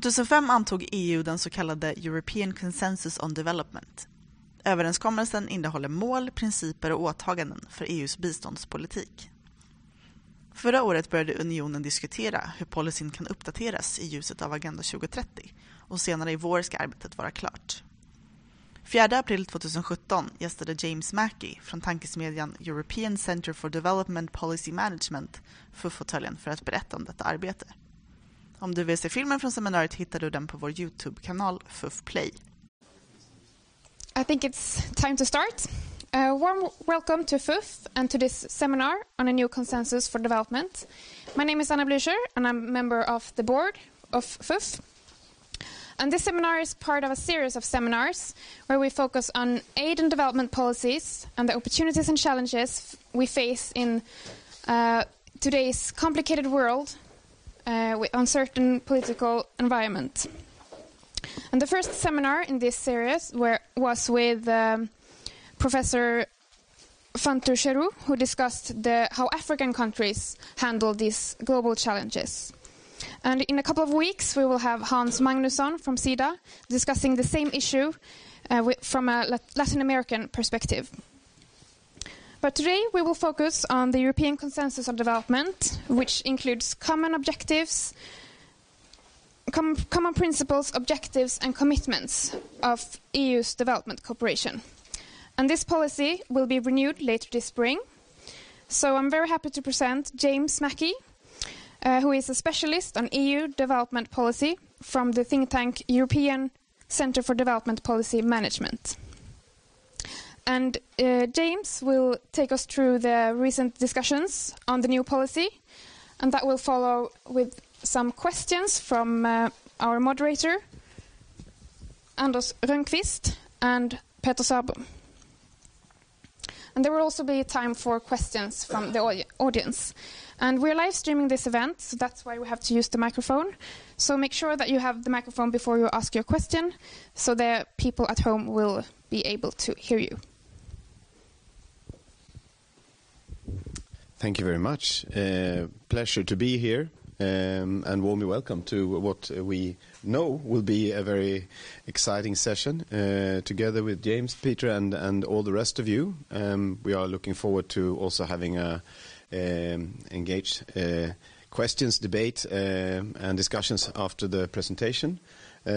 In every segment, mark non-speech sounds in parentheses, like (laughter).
2005 antog EU den så kallade European Consensus on Development. Överenskommelsen innehåller mål, principer och åtaganden för EUs biståndspolitik. Förra året började unionen diskutera hur policyn kan uppdateras i ljuset av Agenda 2030 och senare i vår ska arbetet vara klart. 4 april 2017 gästade James Mackey från tankesmedjan European Center for Development Policy Management FUF-fåtöljen för att berätta om detta arbete. Om du vill se filmen från seminariet hittar du den på vår Youtube-kanal FUF Play. I think it's time to start. A warm welcome to FUF and to this seminar on a new consensus for development. My name is Anna Blücher and I'm a member of the board of FUF. And this seminar is part of a series of seminars where we focus on aid and development policies and the opportunities and challenges we face in uh, today's complicated world with uncertain political environment. And the first seminar in this series were, was with um, Professor Fantu Cheru, who discussed the, how African countries handle these global challenges. And in a couple of weeks, we will have Hans Magnusson from SIDA discussing the same issue uh, with, from a Latin American perspective. But today we will focus on the European Consensus on Development, which includes common objectives, com common principles, objectives, and commitments of EU's development cooperation. And this policy will be renewed later this spring. So I'm very happy to present James Mackie, uh, who is a specialist on EU development policy from the think tank European Centre for Development Policy Management. And uh, James will take us through the recent discussions on the new policy, and that will follow with some questions from uh, our moderator, Anders Rönquist and Peter Sörbom. And there will also be time for questions from the audience. And we're live streaming this event, so that's why we have to use the microphone. So make sure that you have the microphone before you ask your question, so the people at home will be able to hear you. Thank you very much. Uh, pleasure to be here. Um, and warmly welcome to what we know will be a very exciting session uh, together with James, Peter, and, and all the rest of you. Um, we are looking forward to also having a um, engaged uh, questions, debate, and discussions after the presentation. I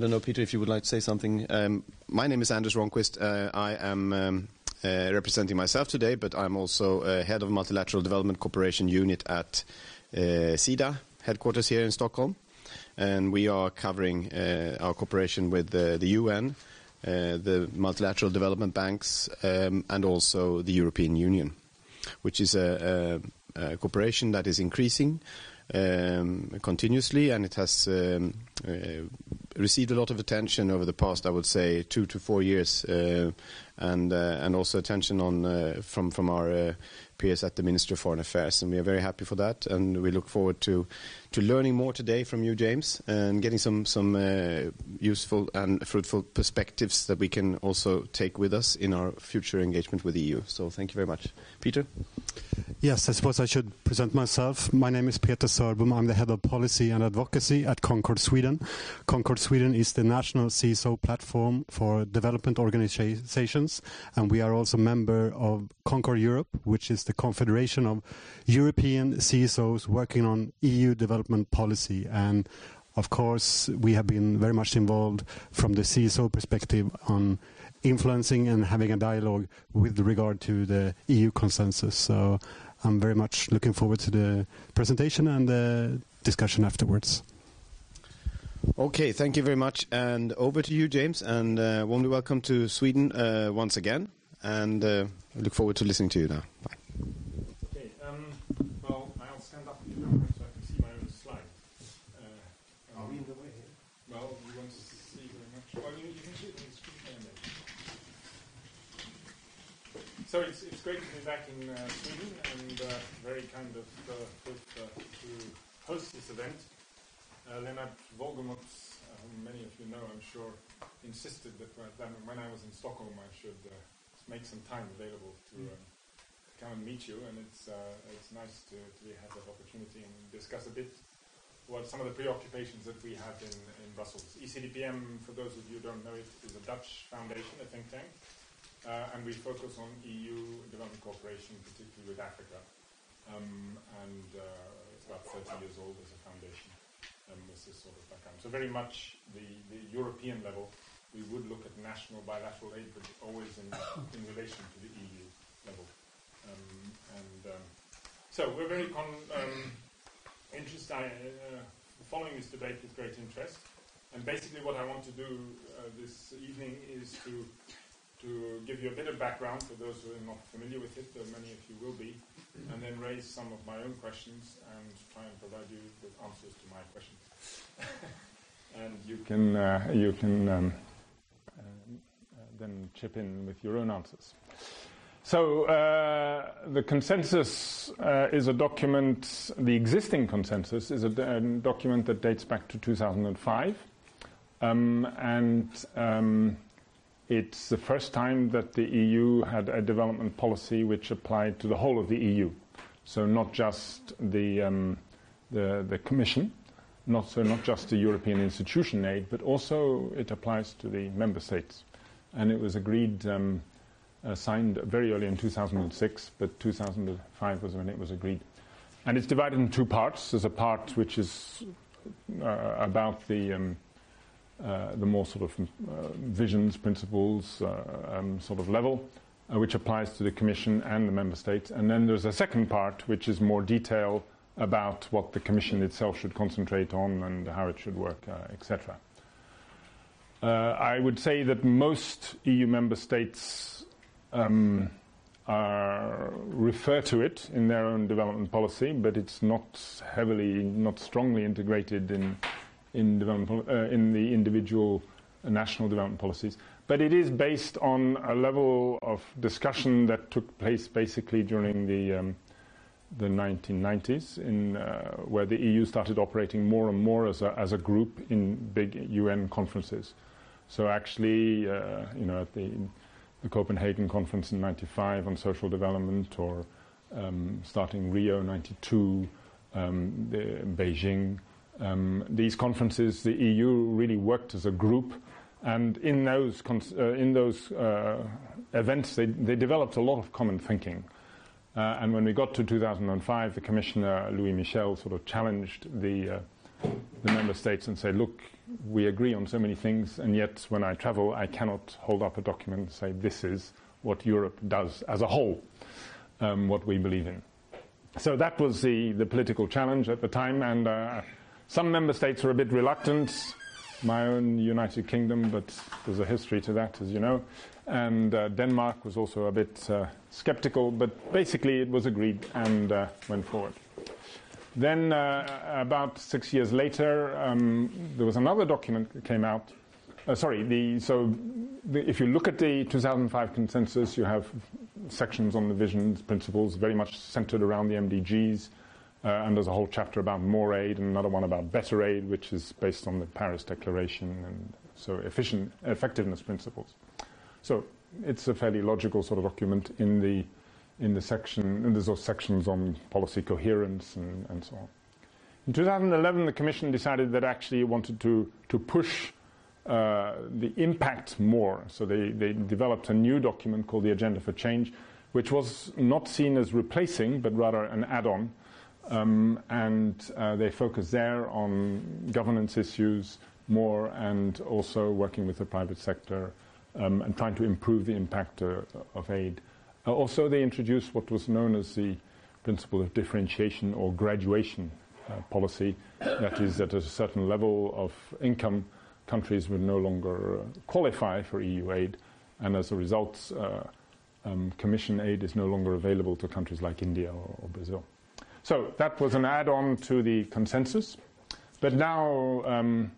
don't know, Peter, if you would like to say something. My name is Anders Rönquist. I am uh, representing myself today, but I'm also uh, head of multilateral development cooperation unit at uh, SIDA headquarters here in Stockholm. And we are covering our cooperation with the UN, the multilateral development banks, um, and also the European Union, which is a, a, a cooperation that is increasing um, continuously, and it has um, uh, received a lot of attention over the past, I would say, two to four years, uh, and uh, and also attention on from from our peers at the Ministry of Foreign Affairs, and we are very happy for that. And we look forward to to learning more today from you, James, and getting some some uh, useful and fruitful perspectives that we can also take with us in our future engagement with the EU. So, thank you very much, Peter. Yes, I suppose I should present myself. My name is Peter Sörbom. I'm the head of policy and advocacy at Concord Sweden. Concord Sweden is the national CSO platform for development organizations, and we are also member of Concord Europe, which is the confederation of European CSOs working on EU development policy. And of course, we have been very much involved from the CSO perspective on influencing and having a dialogue with regard to the EU consensus. So I'm very much looking forward to the presentation and the discussion afterwards. Okay, thank you very much. And over to you, James, and uh, warmly welcome to Sweden uh, once again. And uh, I look forward to listening to you now. Bye. Okay, um, well, I'll stand up so I can see my own slide. Uh, Are we in the way here? Well, you won't see very much. Well, you, you can see it on the screen So it's, it's great to be back in uh, Sweden and uh, very kind of uh, good uh, to host this event. Uh, Lennart Wohlgemuth, uh, whom many of you know, I'm sure, insisted that when I was in Stockholm I should make some time available to mm. come and meet you, and it's it's nice to, to have that opportunity and discuss a bit what some of the preoccupations that we have in, in Brussels. ECDPM, for those of you who don't know it, is a Dutch foundation, a think tank, uh, and we focus on EU development cooperation, particularly with Africa. Um, and uh, it's about 30 years old as a foundation um, this sort of background. So very much the, the European level, we would look at national bilateral aid, but always in, in relation to the EU level. Um, and um, so we're very con- um, interested, uh, following this debate with great interest. And basically, what I want to do uh, this evening is to to give you a bit of background for those who are not familiar with it, though many of you will be, and then raise some of my own questions and try and provide you with answers to my questions. (laughs) and you can uh, you can um, uh, then chip in with your own answers. So uh, the consensus uh, is a document. The existing consensus is a, document that dates back to 2005, um, and um, it's the first time that the EU had a development policy which applied to the whole of the EU. So not just the um, the, the, Commission, not so not just the European institution aid, but also it applies to the member states. And it was agreed. Um, uh, signed very early in 2006, but 2005 was when it was agreed. And it's divided in two parts. There's a part which is uh, about the um, uh, the more sort of uh, visions, principles, uh, um, sort of level, uh, which applies to the Commission and the Member States. And then there's a second part which is more detail about what the Commission itself should concentrate on and how it should work, etc. I would say that most EU member states um, refer to it in their own development policy, but it's not heavily, not strongly integrated in in development uh, in the individual national development policies. But it is based on a level of discussion that took place basically during the um, the 1990s, in uh, where the EU started operating more and more as a, as a group in big UN conferences. So actually, uh, you know, at the the Copenhagen conference in 95 on social development or um, starting Rio 92, um, Beijing. Um, these conferences, the EU really worked as a group, and in those, uh, in those uh, events, they, they, developed a lot of common thinking. Uh, and when we got to 2005, the Commissioner Louis Michel sort of challenged the, uh, the member states and said, look, we agree on so many things, and yet when I travel, I cannot hold up a document and say this is what Europe does as a whole, um, what we believe in. So that was the, the political challenge at the time, and uh, some member states were a bit reluctant. My own United Kingdom, but there's a history to that, as you know. And uh, Denmark was also a bit uh, skeptical, but basically it was agreed and uh, went forward. Then, uh, about six years later, um, there was another document that came out. Uh, sorry, the, so the, if you look at the 2005 consensus, you have sections on the visions, principles, very much centered around the MDGs. Uh, and there's a whole chapter about more aid and another one about better aid, which is based on the Paris Declaration and so efficient effectiveness principles. So it's a fairly logical sort of document in the in the section, and there's those sections on policy coherence and, and so on. In 2011, the Commission decided that actually it wanted to, to push uh, the impact more. So they, they developed a new document called the Agenda for Change, which was not seen as replacing, but rather an add on. Um, and uh, they focus there on governance issues more and also working with the private sector um, and trying to improve the impact uh, of aid. Uh, also, they introduced what was known as the principle of differentiation or graduation uh, policy. That is, that at a certain level of income, countries would no longer uh, qualify for EU aid, and as a result, uh, um, Commission aid is no longer available to countries like India or, or Brazil. So that was an add-on to the consensus. But now, um,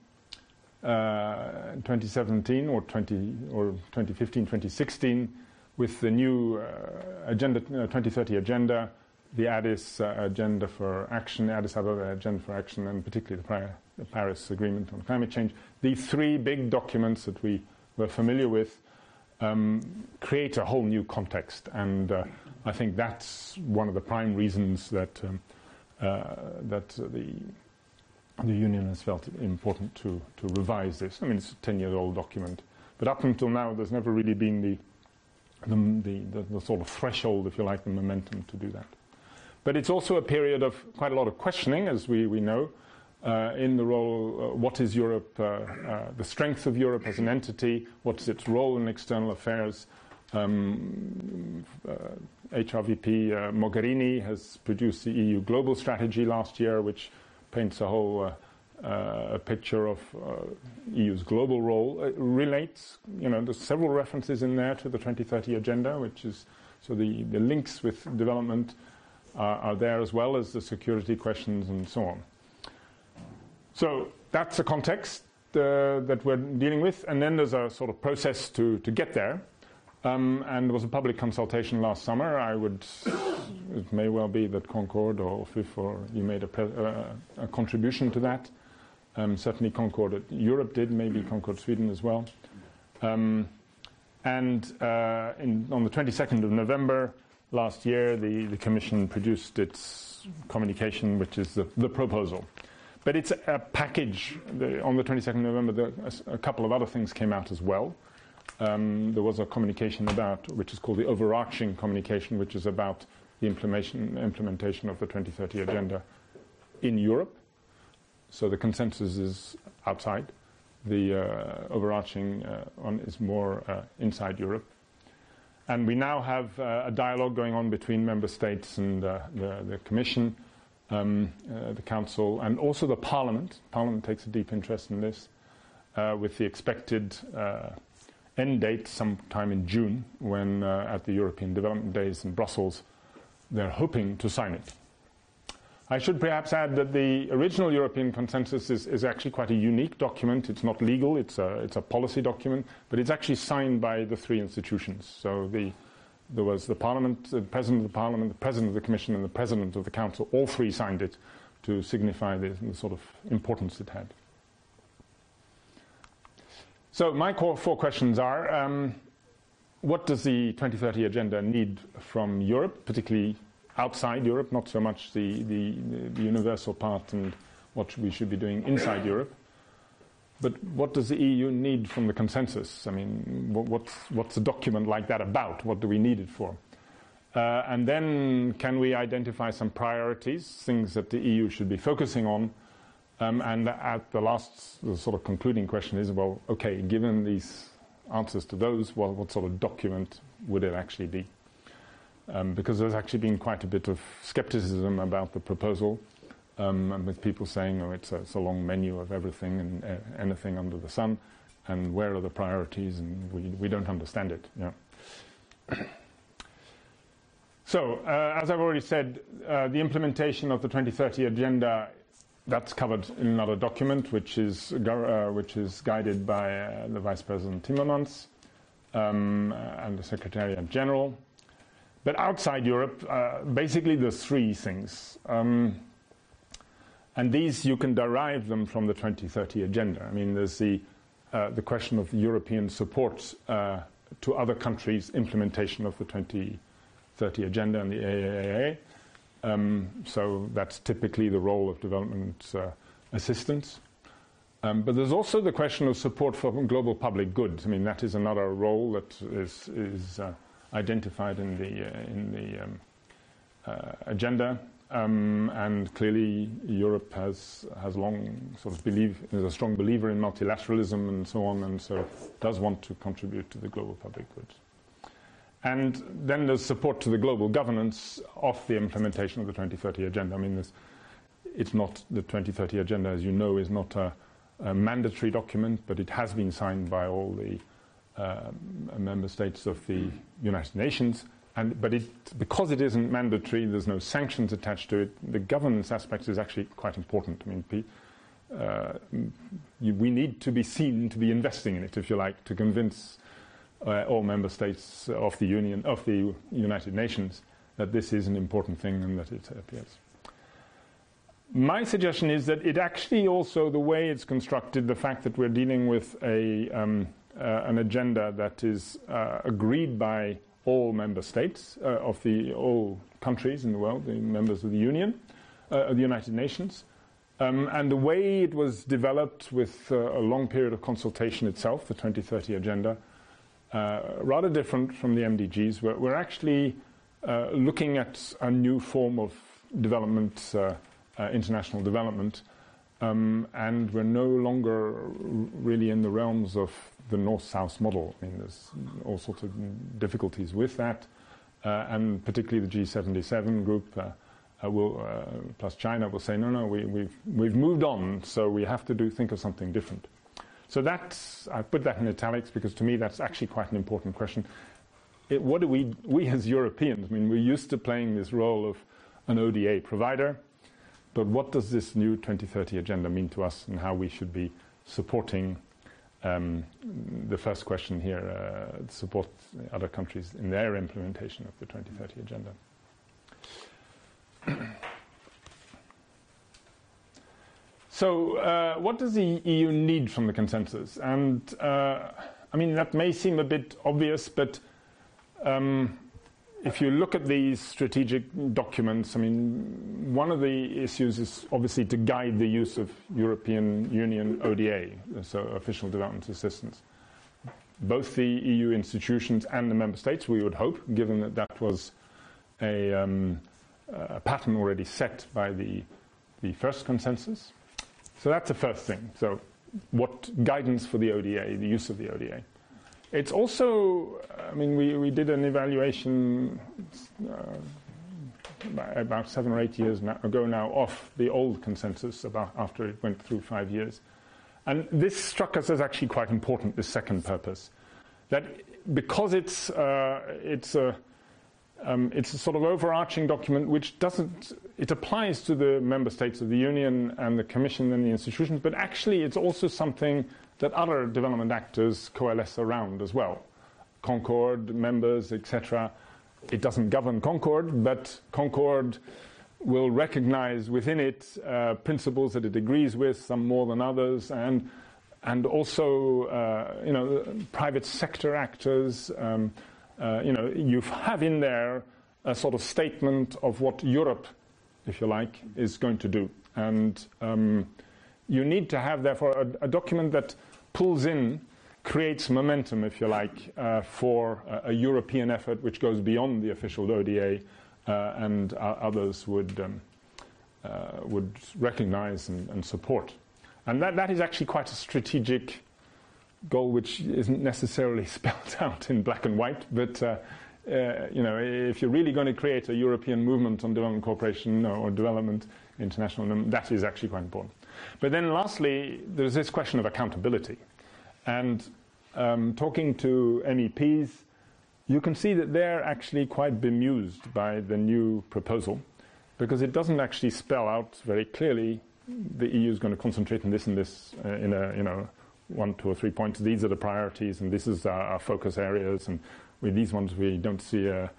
uh, 2017 or 20 or 2015, 2016 with the new uh, agenda, uh, 2030 agenda, the Addis uh, agenda for action, Addis Ababa agenda for action, and particularly the, the, Paris Agreement on climate change, these three big documents that we were familiar with um, create a whole new context. And uh, I think that's one of the prime reasons that um, uh, that the the Union has felt it important to, to revise this. I mean, it's a 10 year old document. But up until now, there's never really been the, the, the, the, sort of threshold, if you like, the momentum to do that. But it's also a period of quite a lot of questioning, as we, we know, uh, in the role, uh, what is Europe, uh, uh the strength of Europe as an entity, what's its role in external affairs. Um, HRVP uh, Mogherini has produced the EU global strategy last year, which paints a whole uh, uh, picture of EU's global role. It relates, you know, there's several references in there to the 2030 agenda, which is so the, the links with development are there as well as the security questions and so on. So that's a context uh, that we're dealing with, and then there's a sort of process to, to get there. Um, and there was a public consultation last summer. I would, it may well be that Concord or FUF or you made a, pre- uh, a contribution to that. Um, certainly Concord Europe did, maybe Concord Sweden as well. Um, and uh, in, on the 22nd of November last year, the, the Commission produced its communication, which is the, the proposal. But it's a, package. The, on the 22nd of November, the, a, a couple of other things came out as well um, there was a communication about, which is called the overarching communication, which is about the implementation, implementation of the 2030 agenda in Europe. So the consensus is outside. The uh, overarching uh, one is more uh, inside Europe. And we now have uh, a dialogue going on between member states and uh, the, the, Commission, um, uh, the Council, and also the Parliament. Parliament takes a deep interest in this, with the expected end date sometime in June, when uh, at the European Development Days in Brussels, they're hoping to sign it. I should perhaps add that the original European consensus is, is, actually quite a unique document. It's not legal, it's a, it's a policy document, but it's actually signed by the three institutions. So the, there was the Parliament, the President of the Parliament, the President of the Commission, and the President of the Council. All three signed it to signify the, the sort of importance it had. So my core four questions are, um, what does the 2030 agenda need from Europe, particularly outside Europe, not so much the, the, the universal part and what we should be doing inside Europe? But what does the EU need from the consensus? I mean, what's, what's a document like that about? What do we need it for? Uh, and then can we identify some priorities, things that the EU should be focusing on um, and at the last the sort of concluding question is, well, okay, given these answers to those, well, what sort of document would it actually be? Um, because there's actually been quite a bit of skepticism about the proposal, um, with people saying, oh, it's a, it's a, long menu of everything and uh, anything under the sun, and where are the priorities, and we, we don't understand it. Yeah. (clears throat) so, uh, as I've already said, uh, the implementation of the 2030 agenda that's covered in another document, which is, uh, which is guided by uh, the Vice President Timmermans um, uh, and the Secretariat General. But outside Europe, basically there's three things. Um, and these, you can derive them from the 2030 agenda. I mean, there's the, uh, the question of European support uh, to other countries' implementation of the 2030 agenda and the AAAA. Um, so that's typically the role of development uh, assistance. Um, but there's also the question of support for global public good. I mean, that is another role that is, is uh, identified in the, uh, in the um, uh, agenda. Um, and clearly, Europe has, has long sort of believe, is a strong believer in multilateralism and so on, and so does want to contribute to the global public good. And then there's support to the global governance of the implementation of the 2030 agenda. I mean, it's not the 2030 agenda, as you know, is not a, a mandatory document, but it has been signed by all the uh, member states of the United Nations. And, but it, because it isn't mandatory, there's no sanctions attached to it. The governance aspect is actually quite important. I mean, uh, you, we need to be seen to be investing in it, if you like, to convince uh, all member states of the Union, of the United Nations, that this is an important thing and that it appears. My suggestion is that it actually also, the way it's constructed, the fact that we're dealing with a, um, uh, an agenda that is uh, agreed by all member states uh, of the all countries in the world, the members of the Union, uh, of the United Nations, Um, and the way it was developed with uh, a long period of consultation itself, the 2030 agenda, uh, rather different from the MDGs. We're, we're actually uh, looking at a new form of development, uh, international development, um, and we're no longer really in the realms of the north-south model. I mean, there's all sorts of difficulties with that, uh, and particularly the G77 group uh, will, uh, plus China will say, no, no, we, we've, we've moved on, so we have to do, think of something different. So that's, I put that in italics because to me that's actually quite an important question. It, what do we, we as Europeans, I mean, we're used to playing this role of an ODA provider, but what does this new 2030 agenda mean to us and how we should be supporting um, the first question here, uh, support other countries in their implementation of the 2030 agenda. (clears throat) so, uh, what does the EU need from the consensus? And uh, I mean, that may seem a bit obvious, but um, if you look at these strategic documents, I mean, one of the issues is obviously to guide the use of European Union ODA, so official development assistance. Both the EU institutions and the member states, we would hope, given that that was a, um, a pattern already set by the, the first consensus. So that's the first thing. So, what guidance for the ODA, the use of the ODA? It's also, I mean, we, we did an evaluation uh, about seven or eight years ago now of the old consensus about after it went through five years. And this struck us as actually quite important, this second purpose. That because it's, uh, it's a um, it's a sort of overarching document which doesn't, it applies to the member states of the Union and the Commission and the institutions, but actually it's also something that other development actors coalesce around as well. Concord, members, etc. It doesn't govern Concord, but Concord will recognize within it uh, principles that it agrees with, some more than others, and and also uh, you know private sector actors. Um, uh, you know, you have in there a sort of statement of what Europe, if you like, is going to do. And um, you need to have, therefore, a, a, document that pulls in, creates momentum, if you like, uh, for a, a, European effort which goes beyond the official ODA uh, and uh, others would, um, uh, would recognize and, and, support. And that, that is actually quite a strategic goal which isn't necessarily (laughs) spelled out in black and white, but uh, uh, you know, if you're really going to create a European movement on development cooperation or development international, that is actually quite important. But then lastly, there's this question of accountability. And um, talking to MEPs, you can see that they're actually quite bemused by the new proposal because it doesn't actually spell out very clearly the EU is going to concentrate on this and this uh, in a, you know, one, two, or three points. These are the priorities, and this is our, our focus areas. And with these ones, we don't see a,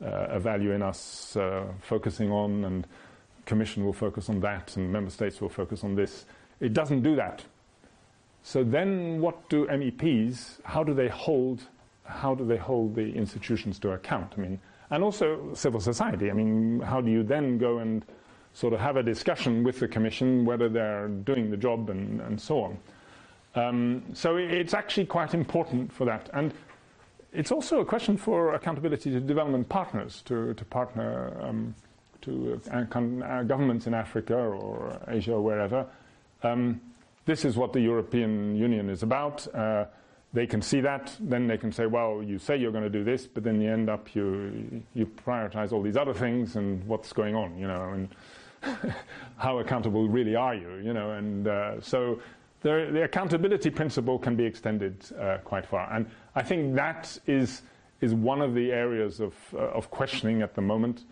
a value in us uh, focusing on, and Commission will focus on that, and member states will focus on this. It doesn't do that. So then, what do MEPs? How do they hold? How do they hold the institutions to account? I mean, and also civil society. I mean, how do you then go and sort of have a discussion with the Commission whether they're doing the job and, and so on? Um, so it's actually quite important for that. And it's also a question for accountability to development partners, to, to partner um, to uh, uh, governments in Africa or Asia or wherever. Um, this is what the European Union is about. Uh, they can see that, then they can say, well, you say you're going to do this, but then you end up, you, you prioritize all these other things and what's going on, you know, and (laughs) how accountable really are you, you know, and uh, so the, the accountability principle can be extended uh, quite far. And I think that is, is one of the areas of, uh, of questioning at the moment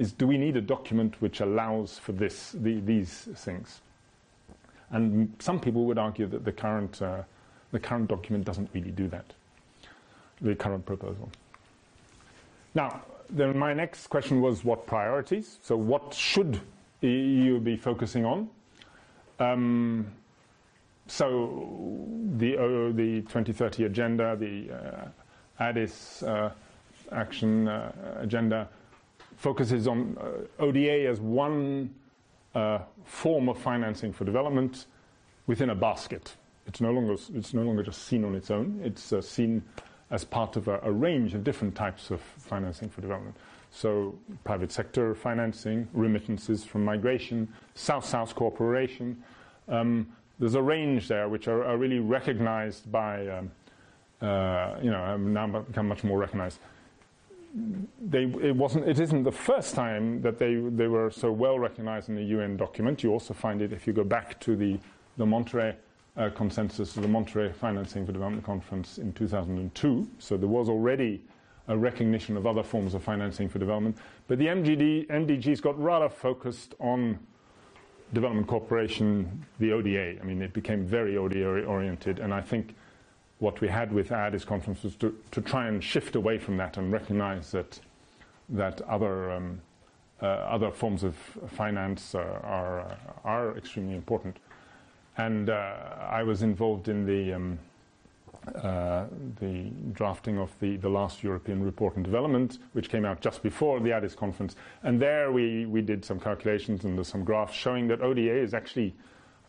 is do we need a document which allows for this, the, these things? And some people would argue that the current, uh, the current document doesn't really do that, the current proposal. Now, then my next question was what priorities? So what should EU be focusing on? Um, so the, uh, the 2030 agenda, the uh, Addis uh, action uh, agenda focuses on uh, ODA as one uh, form of financing for development within a basket. It's no longer, it's no longer just seen on its own, it's uh, seen as part of a, a, range of different types of financing for development. So, private sector financing, remittances from migration, South South cooperation. Um, there's a range there which are, are really recognized by, um, uh, you know, now become much more recognized they, it wasn't. It isn't the first time that they they were so well recognized in the UN document. You also find it if you go back to the the Monterrey uh, consensus, the Monterrey Financing for Development Conference in 2002. So there was already a recognition of other forms of financing for development. But the MGD, MDGs got rather focused on development cooperation, the ODA. I mean, it became very ODA oriented, and I think what we had with Addis conference was to, to try and shift away from that and recognize that that other um, uh, other forms of finance are are extremely important. And uh, I was involved in the um, uh, the drafting of the, the last European report on development, which came out just before the Addis conference. And there we, we did some calculations and some graphs showing that ODA is actually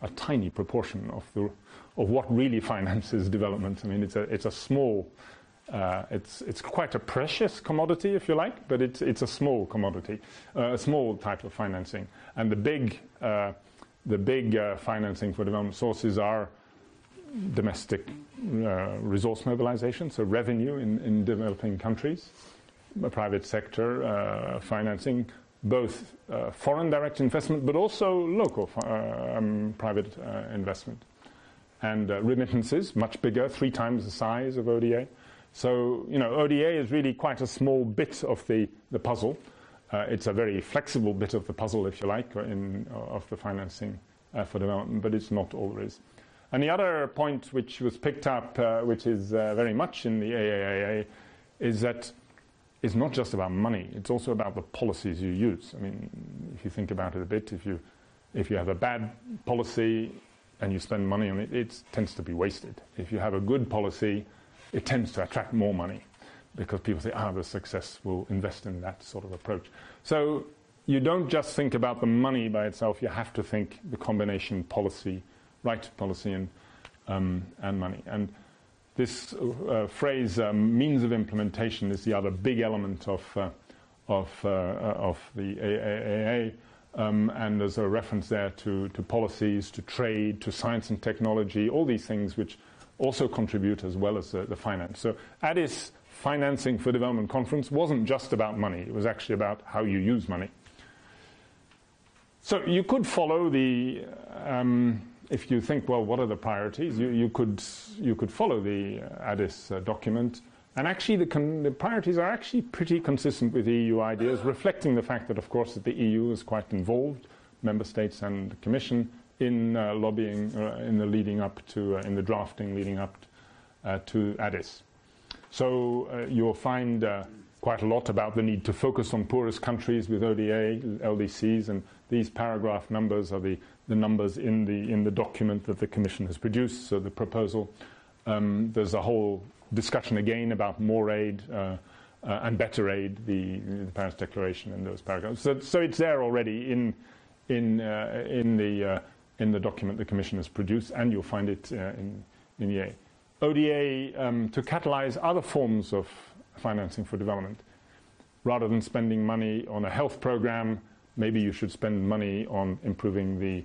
a tiny proportion of the of what really (laughs) finances development. I mean, it's a, it's a small, uh, it's, it's quite a precious commodity, if you like, but it's, it's a small commodity, uh, a small type of financing. And the big, uh, the big uh, financing for development sources are domestic uh, resource mobilization, so revenue in, in developing countries, private sector uh, financing, both foreign direct investment, but also local um, private investment and uh, remittances, much bigger, three times the size of ODA. So, you know, ODA is really quite a small bit of the, the puzzle. Uh, it's a very flexible bit of the puzzle, if you like, in, uh, of the financing uh, for development, but it's not all there is. And the other point which was picked up, uh, which is uh, very much in the AAAA, is that it's not just about money, it's also about the policies you use. I mean, if you think about it a bit, if you, if you have a bad policy, and you spend money on it, it tends to be wasted. If you have a good policy, it tends to attract more money because people say, ah, the success will invest in that sort of approach. So you don't just think about the money by itself, you have to think the combination policy, right policy and, um, and money. And this uh, phrase, um, means of implementation, is the other big element of, uh, of, uh, of the AAA. Um, and there's a reference there to, to policies, to trade, to science and technology, all these things which also contribute as well as the, the finance. So Addis Financing for Development Conference wasn't just about money, it was actually about how you use money. So you could follow the, um, if you think, well, what are the priorities? You, you could, you could follow the Addis uh, document and actually, the, con- the, priorities are actually pretty consistent with EU ideas, reflecting the fact that, of course, that the EU is quite involved, member states and the Commission, in uh, lobbying uh, in the leading up to, uh, in the drafting leading up uh, to Addis. So uh, you'll find uh, quite a lot about the need to focus on poorest countries with ODA, LDCs, and these paragraph numbers are the, the numbers in the, in the document that the Commission has produced, so the proposal. Um, there's a whole discussion again about more aid uh, uh, and better aid, the, the, Paris Declaration and those paragraphs. So, so it's there already in, in, uh, in, the, uh, in the document the Commission has produced, and you'll find it uh, in, in. ODA um, to catalyze other forms of financing for development. Rather than spending money on a health program, maybe you should spend money on improving the,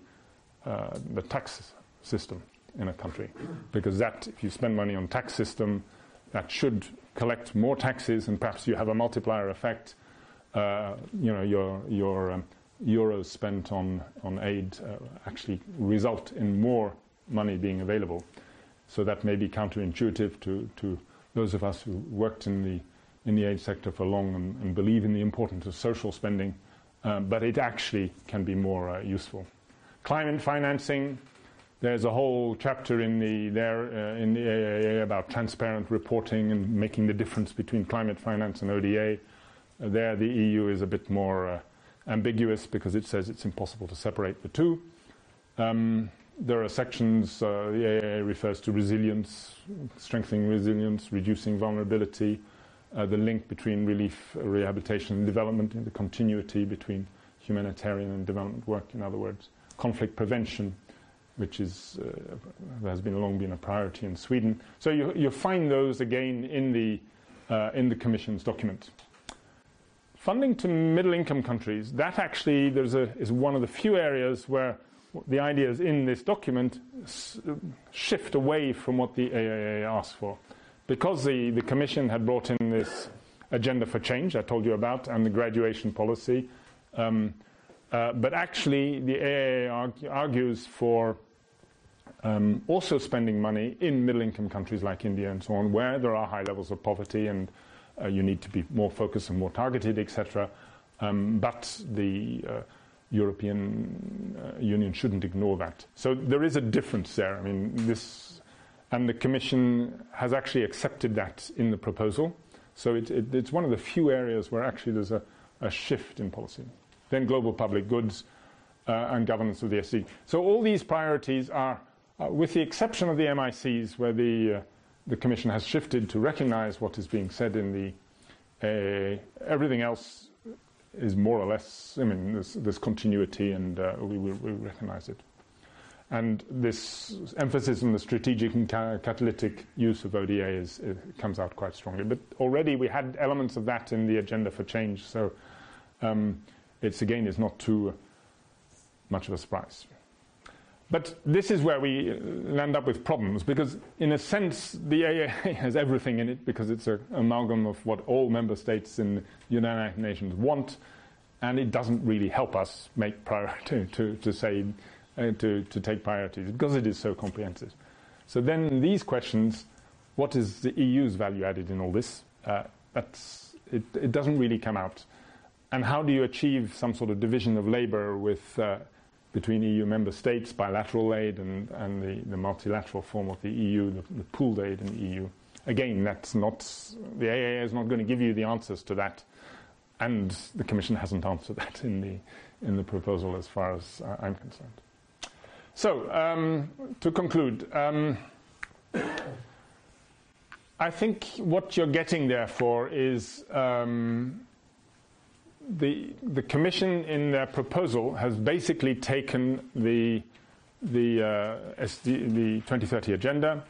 the tax system in a country. Because that, if you spend money on tax system, that should collect more taxes, and perhaps you have a multiplier effect. Uh, you know, your your um, euros spent on on aid uh, actually result in more money being available. So that may be counterintuitive to to those of us who worked in the in the aid sector for long and, and believe in the importance of social spending, um, but it actually can be more uh, useful. Climate financing, there's a whole chapter in the there uh, in the AAA about transparent reporting and making the difference between climate finance and ODA. Uh, there, the EU is a bit more uh, ambiguous because it says it's impossible to separate the two. Um, there are sections, uh, the AAA refers to resilience, strengthening resilience, reducing vulnerability, uh, the link between relief, rehabilitation, and development, and the continuity between humanitarian and development work, in other words, conflict prevention, which is, uh, has been long been a priority in Sweden. So you, you find those again in the, uh, in the Commission's document. Funding to middle income countries, that actually there's a, is one of the few areas where the ideas in this document shift away from what the AAA asks for. Because the, the Commission had brought in this agenda for change I told you about and the graduation policy, um, uh, but actually the AAA argue, argues for um, also spending money in middle income countries like India and so on, where there are high levels of poverty and uh, you need to be more focused and more targeted, etc. Um, but the uh, European uh, Union shouldn't ignore that. So there is a difference there. I mean, this, and the Commission has actually accepted that in the proposal. So it, it, it's one of the few areas where actually there's a, a shift in policy. Then global public goods uh, and governance of the SDG. So all these priorities are, with the exception of the MICs, where the uh, the Commission has shifted to recognize what is being said in the. Uh, everything else is more or less. I mean, there's, there's continuity, and uh, we, we, we, recognize it. And this emphasis on the strategic and ca- catalytic use of ODA is, comes out quite strongly. But already we had elements of that in the agenda for change, so um, it's again is not too much of a surprise. But this is where we land up with problems because, in a sense, the AAA (laughs) has everything in it because it's an amalgam of what all member states in the United Nations want, and it doesn't really help us make priority (laughs) to, to say uh, to, to take priorities because it is so comprehensive. So then these questions, what is the EU's value added in all this? Uh, that's, it, it doesn't really come out. And how do you achieve some sort of division of labor with uh, between EU member states, bilateral aid, and, and the, the multilateral form of the EU, the, the pooled aid in the EU. Again, that's not, the AAA is not going to give you the answers to that, and the Commission hasn't answered that in the, in the proposal as far as uh, I'm concerned. So, um, to conclude, um, I think what you're getting there for is um, the, the Commission in their proposal has basically taken the, the, uh, SD, the 2030 agenda.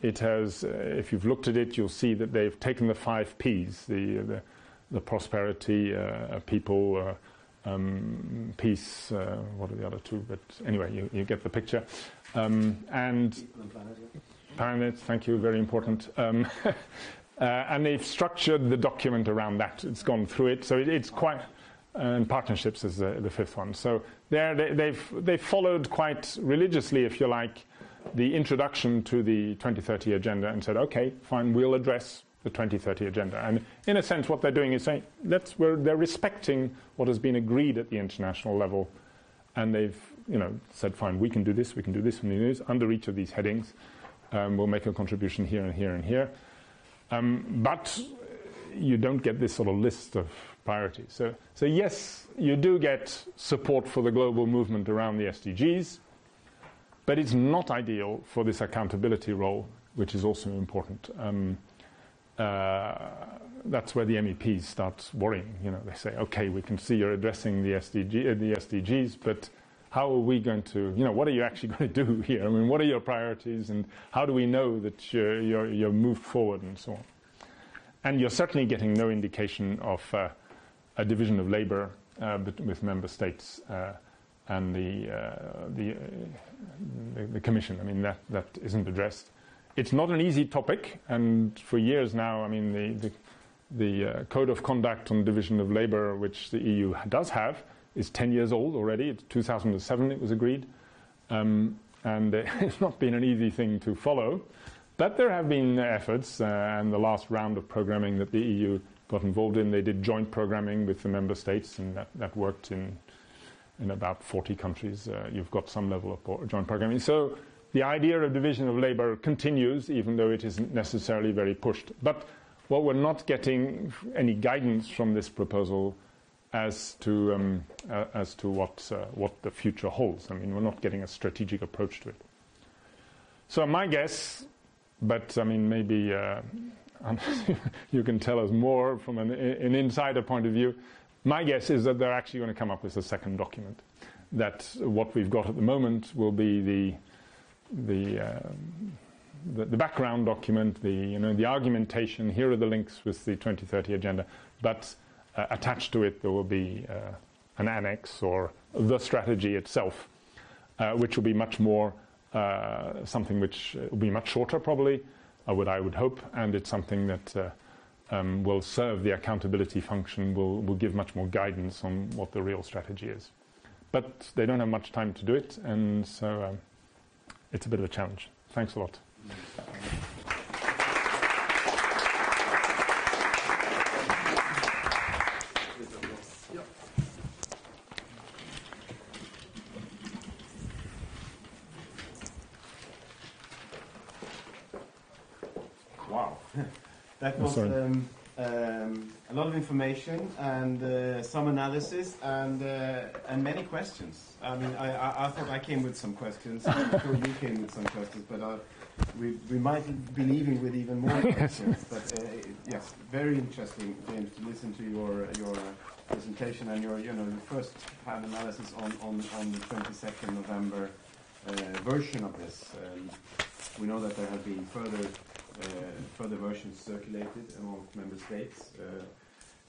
It has, uh, if you've looked at it, you'll see that they've taken the five Ps, the, the, the prosperity, uh, people, uh, um, peace, uh, what are the other two? But anyway, you, you get the picture. Um, and planet, thank you, very important. Um, (laughs) and they've structured the document around that. It's gone through it, so it, it's quite. And partnerships is the, the fifth one. So there, they, they've they've followed quite religiously, if you like, the introduction to the 2030 agenda and said, okay, fine, we'll address the 2030 agenda. And in a sense, what they're doing is saying, let's, they're respecting what has been agreed at the international level, and they've you know said, fine, we can do this, we can do this, do this under each of these headings. Um, we'll make a contribution here and here and here. Um, but you don't get this sort of list of priorities. So, so, yes, you do get support for the global movement around the SDGs, but it's not ideal for this accountability role, which is also important. Um, uh, that's where the MEPs start worrying. You know, they say, "Okay, we can see you're addressing the, SDG, uh, the SDGs, but how are we going to, you know, what are you actually (laughs) going to do here? I mean, what are your priorities, and how do we know that you're, you're, you're moved forward, and so on? And you're certainly getting no indication of uh, a division of labor uh, with member states uh, and the, uh, the, uh, the, the, Commission. I mean, that, that isn't addressed. It's not an easy topic, and for years now, I mean, the, the, the uh, Code of Conduct on Division of Labor, which the EU does have, is 10 years old already. It's 2007 it was agreed. Um, and (laughs) it's not been an easy thing to follow. But there have been efforts, uh, and the last round of programming that the EU got involved in, they did joint programming with the member states, and that, that worked in, in about 40 countries. Uh, you've got some level of joint programming. So the idea of division of labor continues, even though it isn't necessarily very pushed. But what we're not getting any guidance from this proposal as to um, uh, as to what uh, what the future holds. I mean, we're not getting a strategic approach to it. So my guess, but I mean, maybe uh, (laughs) you can tell us more from an, an, insider point of view. my guess is that they're actually going to come up with a second document. That what we've got at the moment will be the the, uh, the, the background document, the you know the argumentation. Here are the links with the 2030 agenda, but uh, attached to it there will be uh, an annex or the strategy itself, uh, which will be much more uh, something which will be much shorter probably, uh, what I would hope, and it's something that um, will serve the accountability function, will, will give much more guidance on what the real strategy is. But they don't have much time to do it, and so um, it's a bit of a challenge. Thanks a lot. That was um, um, a lot of information and uh, some analysis and uh, and many questions. I mean, I, I, I, thought I came with some questions. I'm sure you came with some questions, but uh, we, we might be leaving with even more (laughs) questions. But uh, yes, very interesting, James, to listen to your your presentation and your you know first hand analysis on on, on the 22nd November uh, version of this. Um, we know that there have been further uh, further versions circulated among member states. Uh,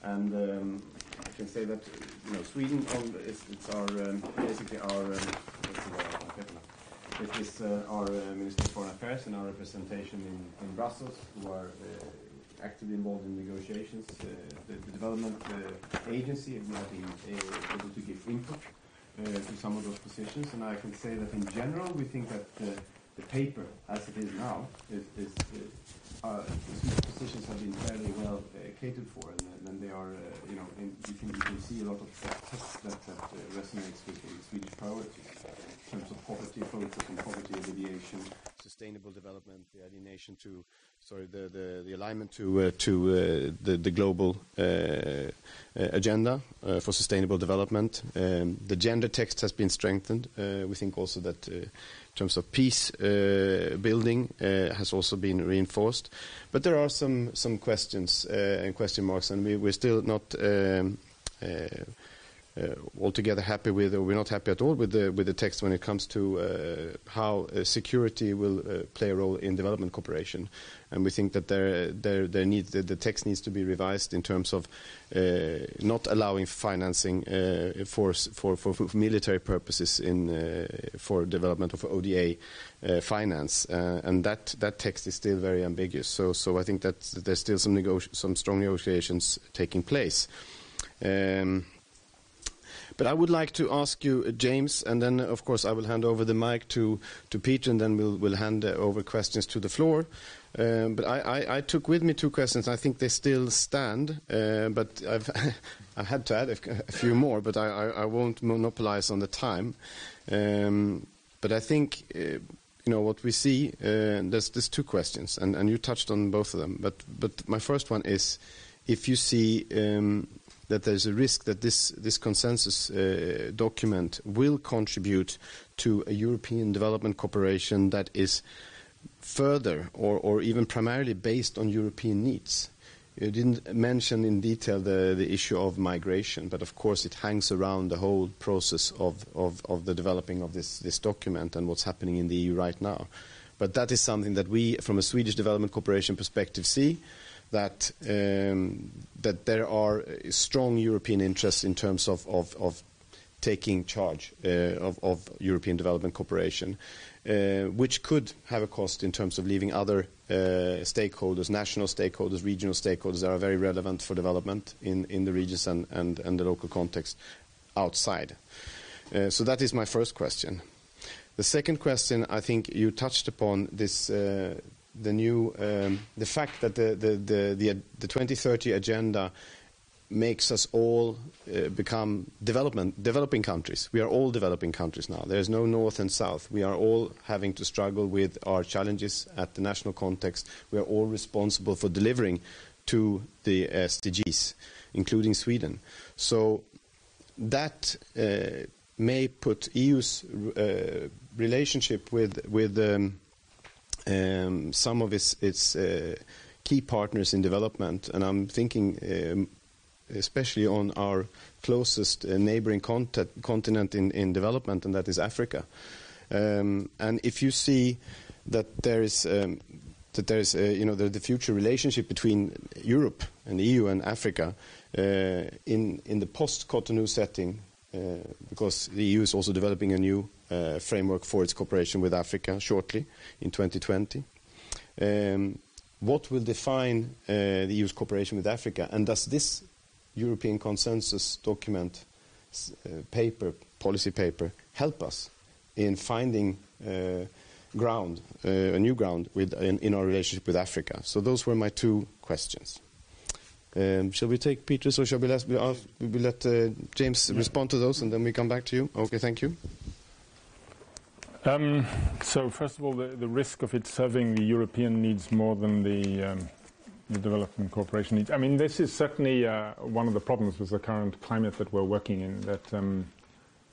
and um, I can say that you know Sweden is it's our um, basically our um, it is uh, our uh, Minister of Foreign Affairs and our representation in, in Brussels who are uh, actively involved in negotiations. Uh, the, the, development agency we have been able to give input to some of those positions, and I can say that in general we think that the paper, as it is now, is, is, uh, positions have been fairly well uh, catered for, and, and they are, uh, you know, in, you, can, you can see a lot of text that, that uh, resonates with the Swedish priorities terms of poverty, focus on poverty alleviation, sustainable development, the alienation to, sorry, the, the, the alignment to, uh, to uh, the, the global agenda for sustainable development. Um, the gender text has been strengthened. we think also that in terms of peace uh, building uh, has also been reinforced. But there are some some questions uh, and question marks, and we, we're still not. Um, uh, Uh, altogether happy with, or we're not happy at all with the with the text when it comes to uh, how uh, security will uh, play a role in development cooperation, and we think that there there there the, the text needs to be revised in terms of uh, not allowing financing for, for, for for military purposes in for development of ODA finance, and that that text is still very ambiguous. So so I think that there's still some some strong negotiations taking place. Um, but I would like to ask you, uh, James, and then of course I will hand over the mic to, to Peter, and then we'll, we'll hand uh, over questions to the floor. Um, but I, I, I, took with me two questions. I think they still stand, uh, but I've (laughs) I had to add a, a few more, but I, I, I, won't monopolize on the time. Um, but I think uh, you know what we see. Uh, there's, there's two questions, and, and you touched on both of them. But but my first one is if you see um, that there's a risk that this, this consensus uh, document will contribute to a European development cooperation that is further or, or even primarily based on European needs. You didn't mention in detail the, the issue of migration, but of course it hangs around the whole process of, of, of the developing of this, this document and what's happening in the EU right now. But that is something that we, from a Swedish development cooperation perspective, see that um, that there are strong European interests in terms of, taking charge uh, of, European development cooperation, uh, which could have a cost in terms of leaving other uh, stakeholders, national stakeholders, regional stakeholders that are very relevant for development in, in the regions and, the local context outside. So that is my first question. The second question, I think you touched upon this the new um, the fact that the the, the the the 2030 agenda makes us all uh, become development developing countries. We are all developing countries now. There is no north and south. We are all having to struggle with our challenges at the national context. We are all responsible for delivering to the SDGs, including Sweden. So that uh, may put EU's uh, relationship with with um, some of its, uh, key partners in development, and I'm thinking um, especially on our closest uh, neighboring continent in, development, and that is Africa. Um, and if you see that there is um, that there is uh, you know the, future relationship between Europe and the EU and Africa in the post Cotonou setting, because the EU is also developing a new framework for its cooperation with Africa shortly in 2020. Um, what will define uh, the EU's cooperation with Africa, and does this European consensus document, uh, paper, policy paper, help us in finding uh, ground, uh, a new ground with, in, in, our relationship with Africa? So those were my two questions. Um, shall we take Peter's or shall we let, we let uh, James yeah. respond to those and then we come back to you? Okay, thank you. Um, so first of all, the, the, risk of it serving the European needs more than the, um, the development cooperation needs. I mean, this is certainly uh, one of the problems with the current climate that we're working in. That um,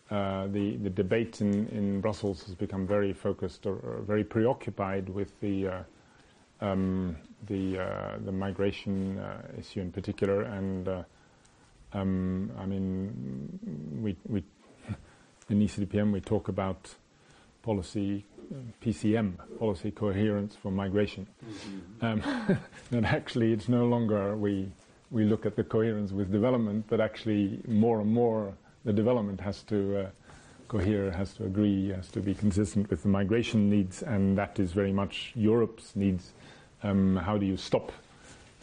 uh, the the debate in, in Brussels has become very focused or, or very preoccupied with the uh, um, the uh, the migration uh, issue in particular, and uh, um, I mean, we we (laughs) in ECDPM we talk about policy PCM, policy coherence for migration. Mm-hmm. Um, (laughs) that actually it's no longer we we look at the coherence with development, but actually more and more the development has to uh, cohere, has to agree, has to be consistent with the migration needs, and that is very much Europe's needs. Um, how do you stop?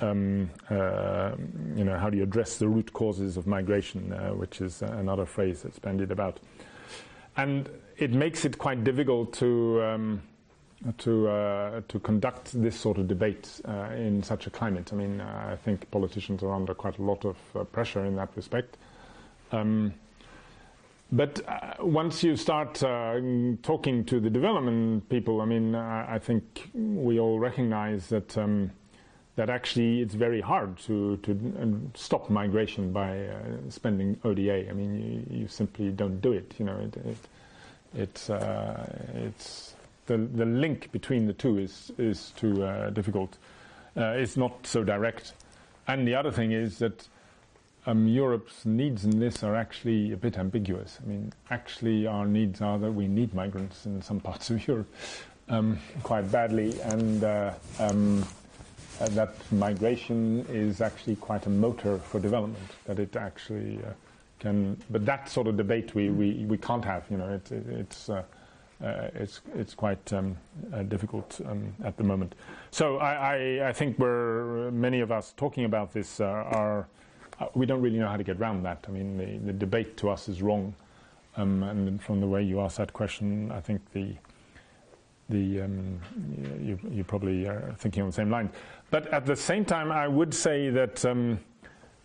Um, uh, you know, how do you address the root causes of migration, uh, which is another phrase that's bandied about. And it makes it quite difficult to um, to uh, to conduct this sort of debate uh, in such a climate. I mean, uh, I think politicians are under quite a lot of uh, pressure in that respect. Um, but uh, once you start uh, talking to the development people, I mean, I think we all recognize that um, that actually it's very hard to to stop migration by spending ODA. I mean, you, you, simply don't do it. You know, it, it it's uh, it's the the link between the two is is too uh, difficult. Uh, it's not so direct. And the other thing is that um, Europe's needs in this are actually a bit ambiguous. I mean, actually, our needs are that we need migrants in some (laughs) parts of Europe um, quite badly, and uh, um, uh, that migration is actually quite a motor for development. That it actually uh, can, but that sort of debate we, we, we can't have. You know, it, it, it's uh, uh, it's it's quite um, uh, difficult um, at the moment. So I, I, I, think we're many of us talking about this uh, are uh, we don't really know how to get around that. I mean, the, the debate to us is wrong, um, and from the way you asked that question, I think the the um, you, you probably are thinking on the same line. But at the same time, I would say that um,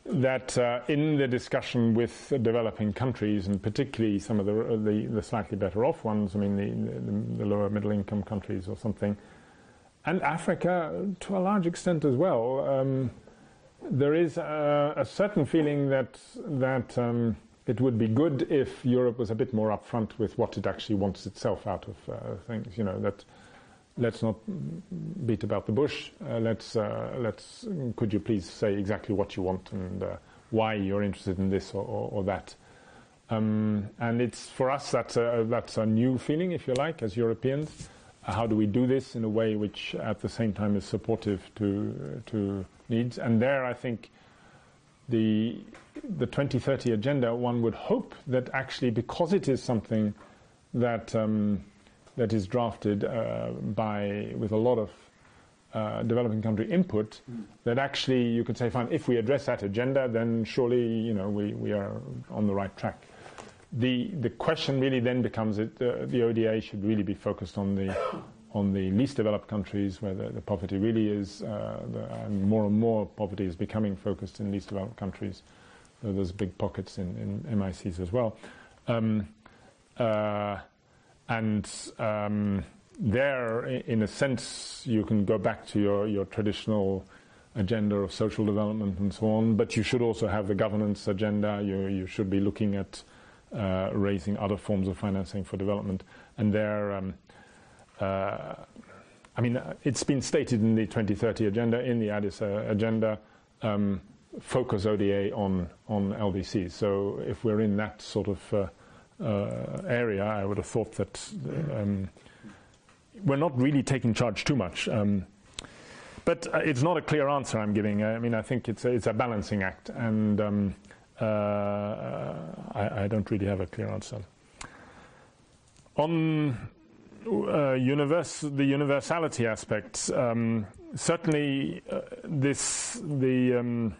that uh, in the discussion with developing countries, and particularly some of the, the, the slightly better off ones, I mean, the, the, lower middle income countries or something, and Africa to a large extent as well, um, there is a, a, certain feeling that, that um, it would be good if Europe was a bit more upfront with what it actually wants itself out of uh, things, you know, that let's not beat about the bush. Uh, let's, uh, let's, could you please say exactly what you want and uh, why you're interested in this or, or, or that? Um, and it's for us that's a, that's a new feeling, if you like, as Europeans. Uh, how do we do this in a way which, at the same time, is supportive to to needs? And there, I think the the 2030 agenda. One would hope that actually, because it is something that um, that is drafted uh, by with a lot of uh, developing country input mm. that actually you could say, fine, if we address that agenda, then surely you know we, we are on the right track. The the question really then becomes that uh, the ODA should really be focused on the on the least developed countries where the, the poverty really is, uh, the, and more and more poverty is becoming focused in least developed countries. So there's big pockets in, in MICs as well. Um, uh, and um, there, in a sense, you can go back to your, your traditional agenda of social development and so on, but you should also have the governance agenda. You, you should be looking at uh, raising other forms of financing for development. And there, um, uh, I mean, it's been stated in the 2030 agenda, in the Addis uh, agenda, um, focus ODA on on LDC. So if we're in that sort of uh, uh, area, I would have thought that um, we're not really taking charge too much. Um, but uh, it's not a clear answer I'm giving. I mean, I think it's a, it's a balancing act, and um, uh, I, I, don't really have a clear answer. On uh, universe, the universality aspect, um, certainly uh, this the um,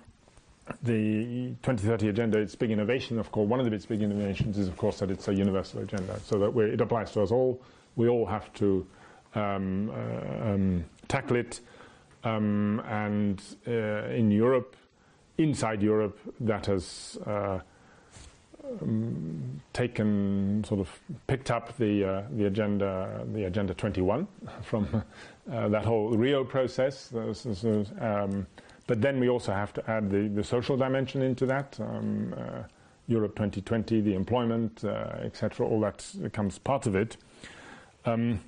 the 2030 agenda, its big innovation, of course, one of the big innovations is, of course, that it's a universal agenda, so that it applies to us all. We all have to um, uh, um, tackle it. Um, and uh, in Europe, inside Europe, that has uh, um, taken sort of picked up the uh, the agenda the agenda 21 (laughs) from uh, that whole Rio process. But then we also have to add the, the social dimension into that. Um, uh, Europe 2020, the employment, uh, etc. All that becomes part of it. Um,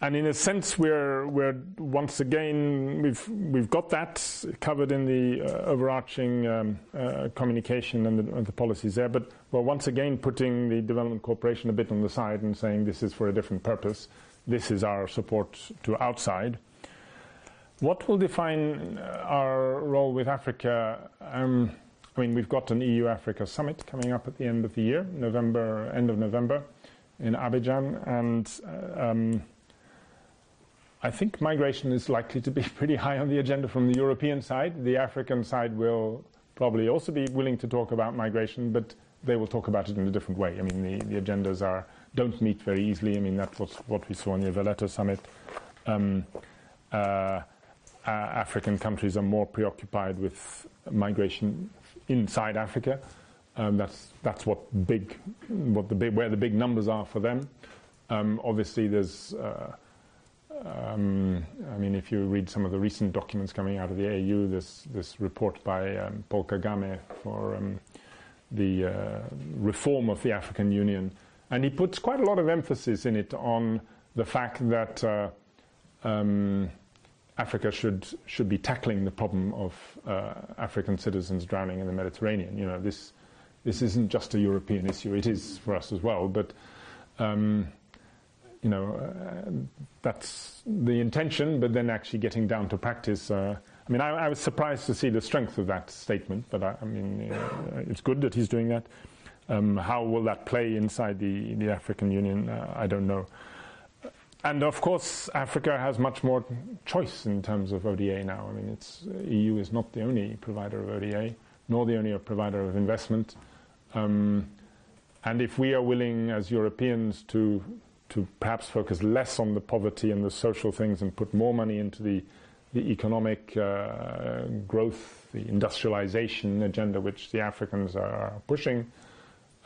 and in a sense, we're, we're once again we've we've got that covered in the uh, overarching um, uh, communication and the, and the, policies there. But we're once again putting the development cooperation a bit on the side and saying this is for a different purpose. This is our support to outside. What will define uh, our role with Africa? Um, I mean, we've got an EU-Africa summit coming up at the end of the year, November, end of November, in Abidjan, and uh, um, I think migration is likely to be (laughs) pretty high on the agenda from the European side. The African side will probably also be willing to talk about migration, but they will talk about it in a different way. I mean, the, the agendas are don't meet very easily. I mean, that was what we saw in the Valletta summit. Um, uh, uh, African countries are more preoccupied with migration inside Africa. Um, that's that's what big, what the big, where the big numbers are for them. Um, obviously, there's uh, um, I mean, if you read some of the recent documents coming out of the AU, this this report by um, Paul Kagame for um, the uh, reform of the African Union, and he puts quite a lot of emphasis in it on the fact that uh, um, Africa should should be tackling the problem of uh, African citizens drowning in the Mediterranean. You know, this this isn't just a European issue; it is for us as well, but. Um, you know, uh, that's the intention, but then actually getting down to practice. Uh, I mean, I, I, was surprised to see the strength of that statement, but I, I mean, uh, it's good that he's doing that. Um, how will that play inside the, the African Union? Uh, I don't know. And of course, Africa has much more choice in terms of ODA now. I mean, it's, EU is not the only provider of ODA, nor the only provider of investment. Um, and if we are willing as Europeans to to perhaps focus less on the poverty and the social things and put more money into the, the economic uh, growth, the industrialization agenda which the Africans are pushing.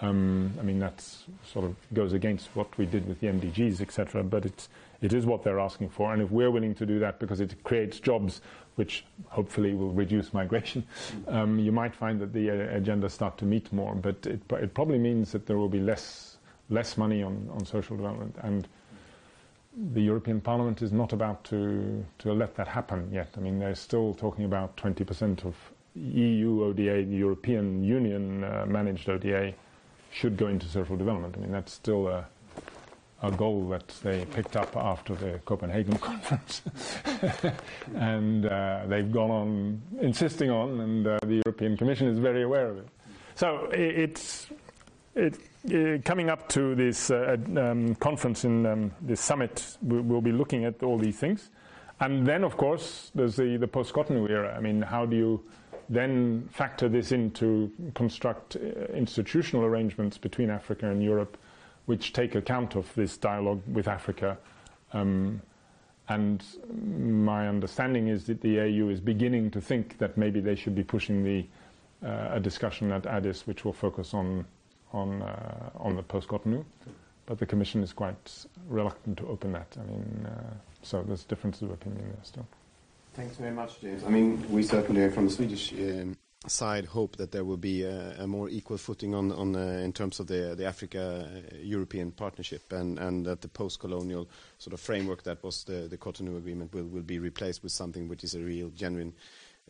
Um, I mean, that sort of goes against what we did with the MDGs, etc. But it's, it is what they're asking for. And if we're willing to do that because it creates jobs, which hopefully will reduce migration, um, you might find that the uh, agenda start to meet more. But it, it probably means that there will be less less money on, on social development. And the European Parliament is not about to, to let that happen yet. I mean, they're still talking about 20% of EU ODA, the European Union uh, managed ODA, should go into social development. I mean, that's still a, a goal that they picked up after the Copenhagen (laughs) conference. (laughs) and uh, they've gone on insisting on, and uh, the European Commission is very aware of it. So it's, it, coming up to this uh, um, conference in um, this summit, we, will be looking at all these things. And then, of course, there's the, the post Cotonou era. I mean, how do you then factor this into construct uh, institutional arrangements between Africa and Europe which take account of this dialogue with Africa? Um, and my understanding is that the AU is beginning to think that maybe they should be pushing the, uh, a discussion at Addis which will focus on on uh, on the post-Cotonou, but the Commission is quite reluctant to open that. I mean, uh, so there's differences of opinion there still. Thanks very much, James. I mean, we certainly, from the Swedish um, side, hope that there will be a, a more equal footing on, on uh, in terms of the the Africa-European partnership, and and that the post-colonial sort of framework that was the the Cotonou Agreement will will be replaced with something which is a real, genuine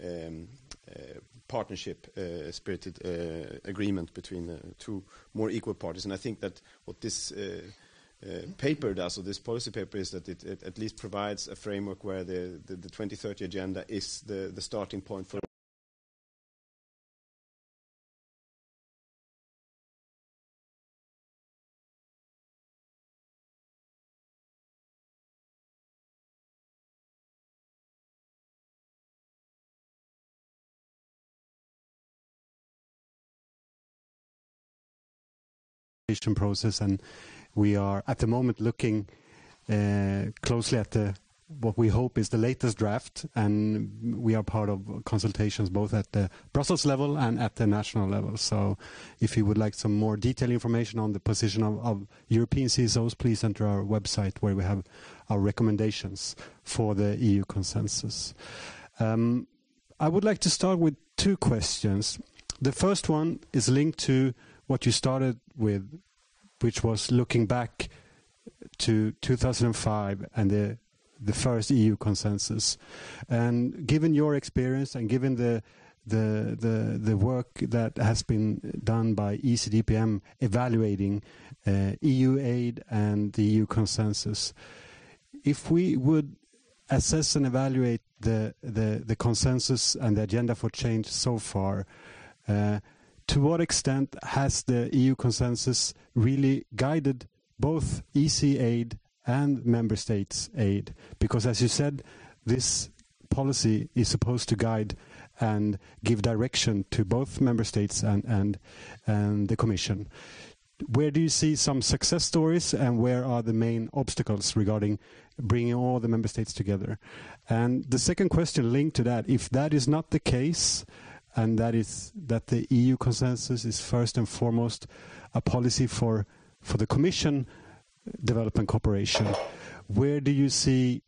um, uh, partnership uh, spirited uh, agreement between two more equal parties. And I think that what this uh, paper does, or this policy paper, is that it, it, at least provides a framework where the, the, the 2030 agenda is the, the starting point for process, and we are at the moment looking uh, closely at the what we hope is the latest draft, and we are part of consultations both at the Brussels level and at the national level. So, if you would like some more detailed information on the position of, of European CSOs, please enter our website where we have our recommendations for the EU consensus. Um, I would like to start with two questions. The first one is linked to what you started with, which was looking back to 2005 and the the first EU consensus. And given your experience and given the the the the work that has been done by ECDPM evaluating uh, EU aid and the EU consensus, if we would assess and evaluate the the, the consensus and the agenda for change so far. Uh, to what extent has the EU consensus really guided both EC aid and member states aid? Because as you said, this policy is supposed to guide and give direction to both member states and, and, and the Commission. Where do you see some success stories and where are the main obstacles regarding bringing all the member states together? And the second question linked to that, if that is not the case, and that is that the EU consensus is first and foremost a policy for for the Commission development cooperation. Where do you see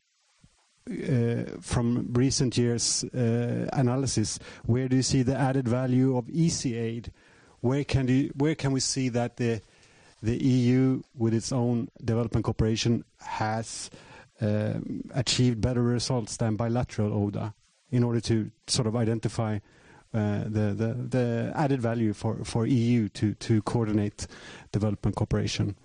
uh, from recent years uh, analysis, where do you see the added value of EC aid? Where can you, where can we see that the the EU, with its own development cooperation, has um, achieved better results than bilateral ODA in order to sort of identify the, the, the added value for, for EU to, to coordinate development cooperation.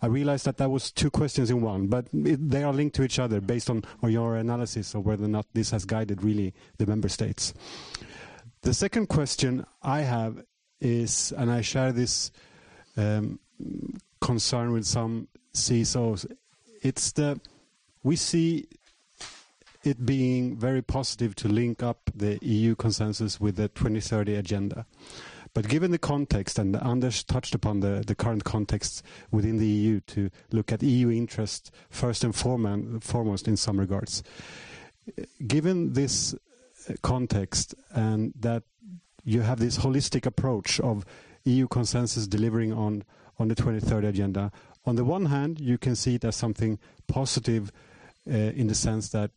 I realized that that was two questions in one, but it, they are linked to each other based on, on your analysis of whether or not this has guided really the member states. The second question I have is, and I share this um, concern with some CSOs, it's the we see it being very positive to link up the EU consensus with the 2030 agenda. But given the context, and Anders touched upon the, the current context within the EU to look at EU interest first and foremost in some regards, given this context and that you have this holistic approach of EU consensus delivering on, on the 2030 agenda, on the one hand, you can see it as something positive uh, in the sense that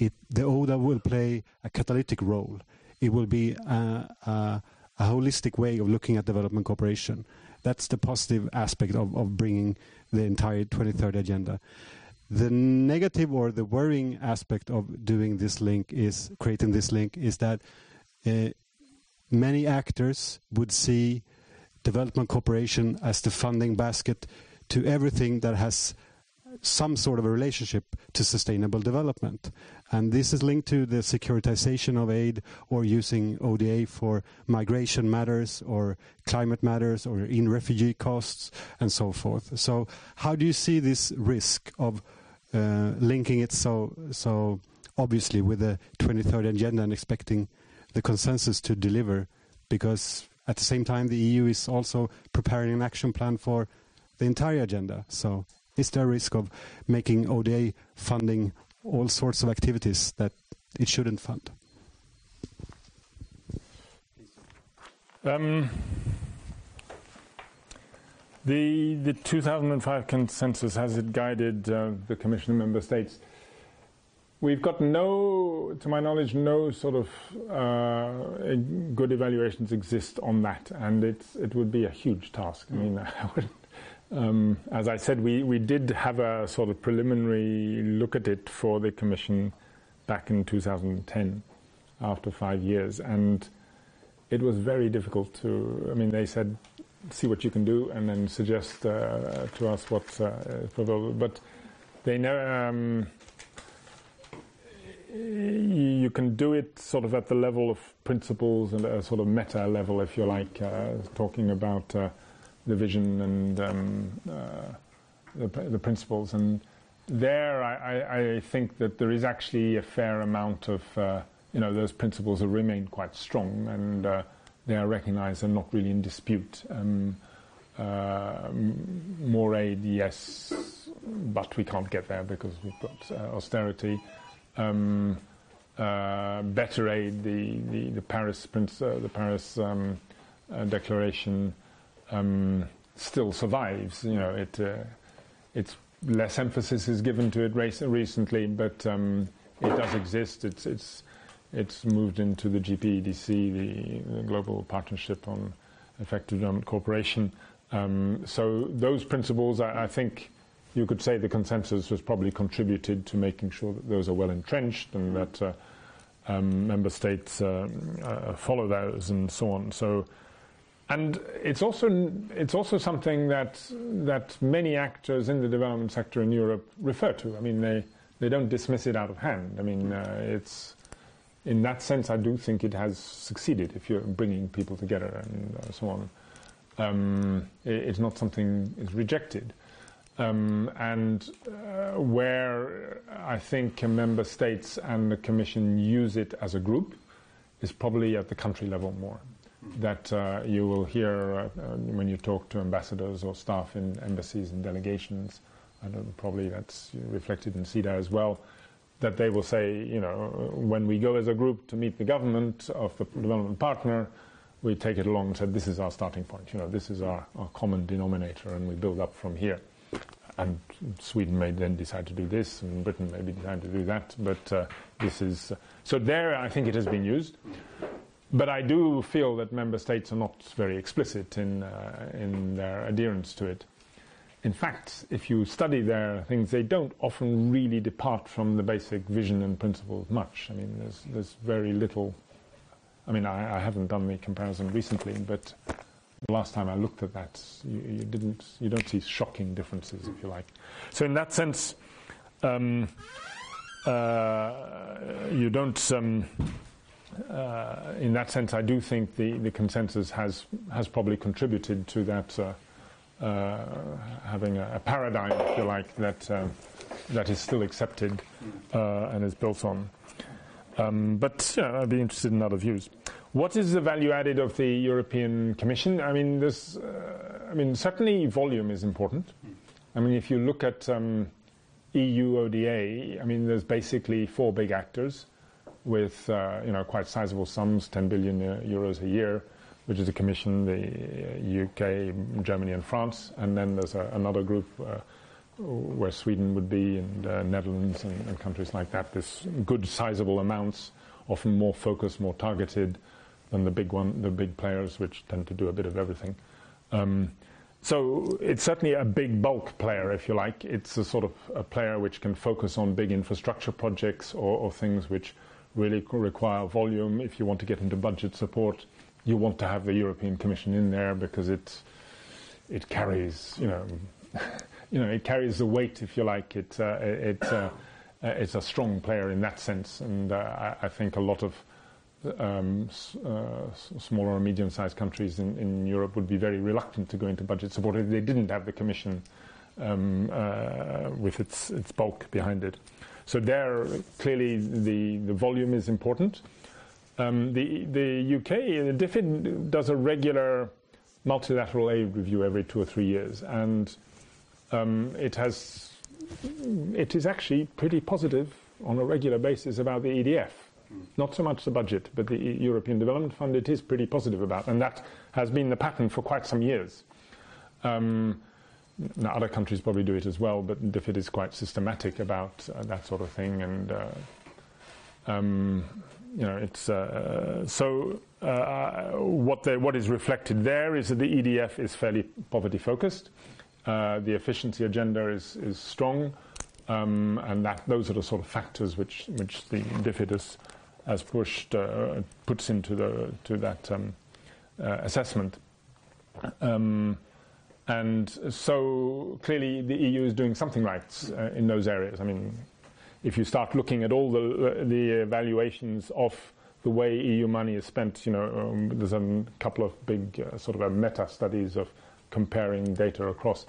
it, the ODA will play a catalytic role. It will be a, a, a, holistic way of looking at development cooperation. That's the positive aspect of, of bringing the entire 2030 agenda. The negative or the worrying aspect of doing this link is creating this link is that uh, many actors would see development cooperation as the funding basket to everything that has some sort of a relationship to sustainable development. And this is linked to the securitization of aid or using ODA for migration matters or climate matters or in refugee costs and so forth. So how do you see this risk of uh, linking it so, so obviously with the 2030 agenda and expecting the consensus to deliver? Because at the same time, the EU is also preparing an action plan for the entire agenda. So is there a risk of making ODA funding all sorts of activities that it shouldn't fund? Um, the, the 2005 consensus has it guided uh, the Commission and Member States. We've got no, to my knowledge, no sort of uh, good evaluations exist on that, and it's, it would be a huge task. I mean, (laughs) I would as I said, we, we did have a sort of preliminary look at it for the Commission back in 2010. after five years, and it was very difficult to. I mean, they said, "See what you can do," and then suggest uh, to us what uh, proposal. But they never. Um, you can do it sort of at the level of principles and a sort of meta level, if you like, uh, talking about the vision and um, uh, the, the, principles. And there, I, I, think that there is actually a fair amount of, uh, you know, those principles have remained quite strong and uh, they are recognized and not really in dispute. Um, uh, more aid, yes, but we can't get there because we've got austerity. Um, uh, better aid, the, the, the Paris, Prince, uh, the Paris um, uh, Declaration um, still survives. You know, it, it's less emphasis is given to it recently, but um, it does exist. It's, it's, it's moved into the GPEDC, the, the Global Partnership on Effective Development Cooperation. Um, so those principles, I, I, think you could say the consensus has probably contributed to making sure that those are well entrenched and that uh, um, member states uh, uh, follow those and so on. So and it's also it's also something that that many actors in the development sector in Europe refer to. I mean, they they don't dismiss it out of hand. I mean, uh, it's in that sense, I do think it has succeeded if you're bringing people together and uh, so on. Um, it, it's not something is rejected. Um, and uh, where I think member states and the Commission use it as a group is probably at the country level more that uh, you will hear uh, when you talk to ambassadors or staff in embassies and delegations, and probably that's reflected in Sida as well, that they will say, you know, when we go as a group to meet the government of the development partner, we take it along and say, this is our starting point, you know, this is our, our common denominator, and we build up from here. And Sweden may then decide to do this, and Britain may be decide to do that, but uh, this is. So there, I think it has been used. But I do feel that member states are not very explicit in, uh, in their adherence to it. In fact, if you study their things, they don't often really depart from the basic vision and principles much. I mean, there's, there's very little. I mean, I, I haven't done the comparison recently, but the last time I looked at that, you, you, didn't, you don't see shocking differences, if you like. So, in that sense, um, uh, you don't. Um, uh, in that sense, I do think the, the consensus has has probably contributed to that uh, uh, having a, a, paradigm, if you like, that uh, that is still accepted uh, and is built on. Um, but I'd be interested in other views. What is the value added of the European Commission? I mean, this, uh, I mean, certainly volume is important. I mean, if you look at um, EU ODA, I mean, there's basically four big actors with uh, you know quite sizable sums, 10 billion uh, euros a year, which is the Commission, the UK, uh, Germany, and France, and then there's a, another group where Sweden would be, and uh, Netherlands and, and, countries like that. There's good sizable amounts, often more focused, more targeted than the big one, the big players, which tend to do a bit of everything. Um, so it's certainly a big bulk player, if you like. It's a sort of a player which can focus on big infrastructure projects or, or things which really require volume. If you want to get into budget support, you want to have the European Commission in there because it it carries, you know, (laughs) you know, it carries the weight, if you like. It uh, it uh, uh, it's a strong player in that sense, and uh, I, I, think a lot of um, uh, smaller or medium-sized countries in, in, Europe would be very reluctant to go into budget support if they didn't have the Commission um, uh, with its its bulk behind it. So there, clearly, the, the volume is important. Um, the, the UK, the DFID does a regular multilateral aid review every two or three years, and um, it has it is actually pretty positive on a regular basis about the EDF. Not so much the budget, but the European Development Fund. It is pretty positive about, and that has been the pattern for quite some years. Um, now, other countries probably do it as well, but DFID is quite systematic about uh, that sort of thing, and uh, um, you know, it's uh, so. Uh, what, they, what is reflected there is that the EDF is fairly poverty focused. Uh, the efficiency agenda is is strong, um, and that those are the sort of factors which which the DFID has as pushed uh, puts into the to that um, uh, assessment. Um, and so clearly the EU is doing something right uh, in those areas. I mean, if you start looking at all the the evaluations of the way EU money is spent, you know, um, there's a couple of big uh, sort of meta studies of comparing data across.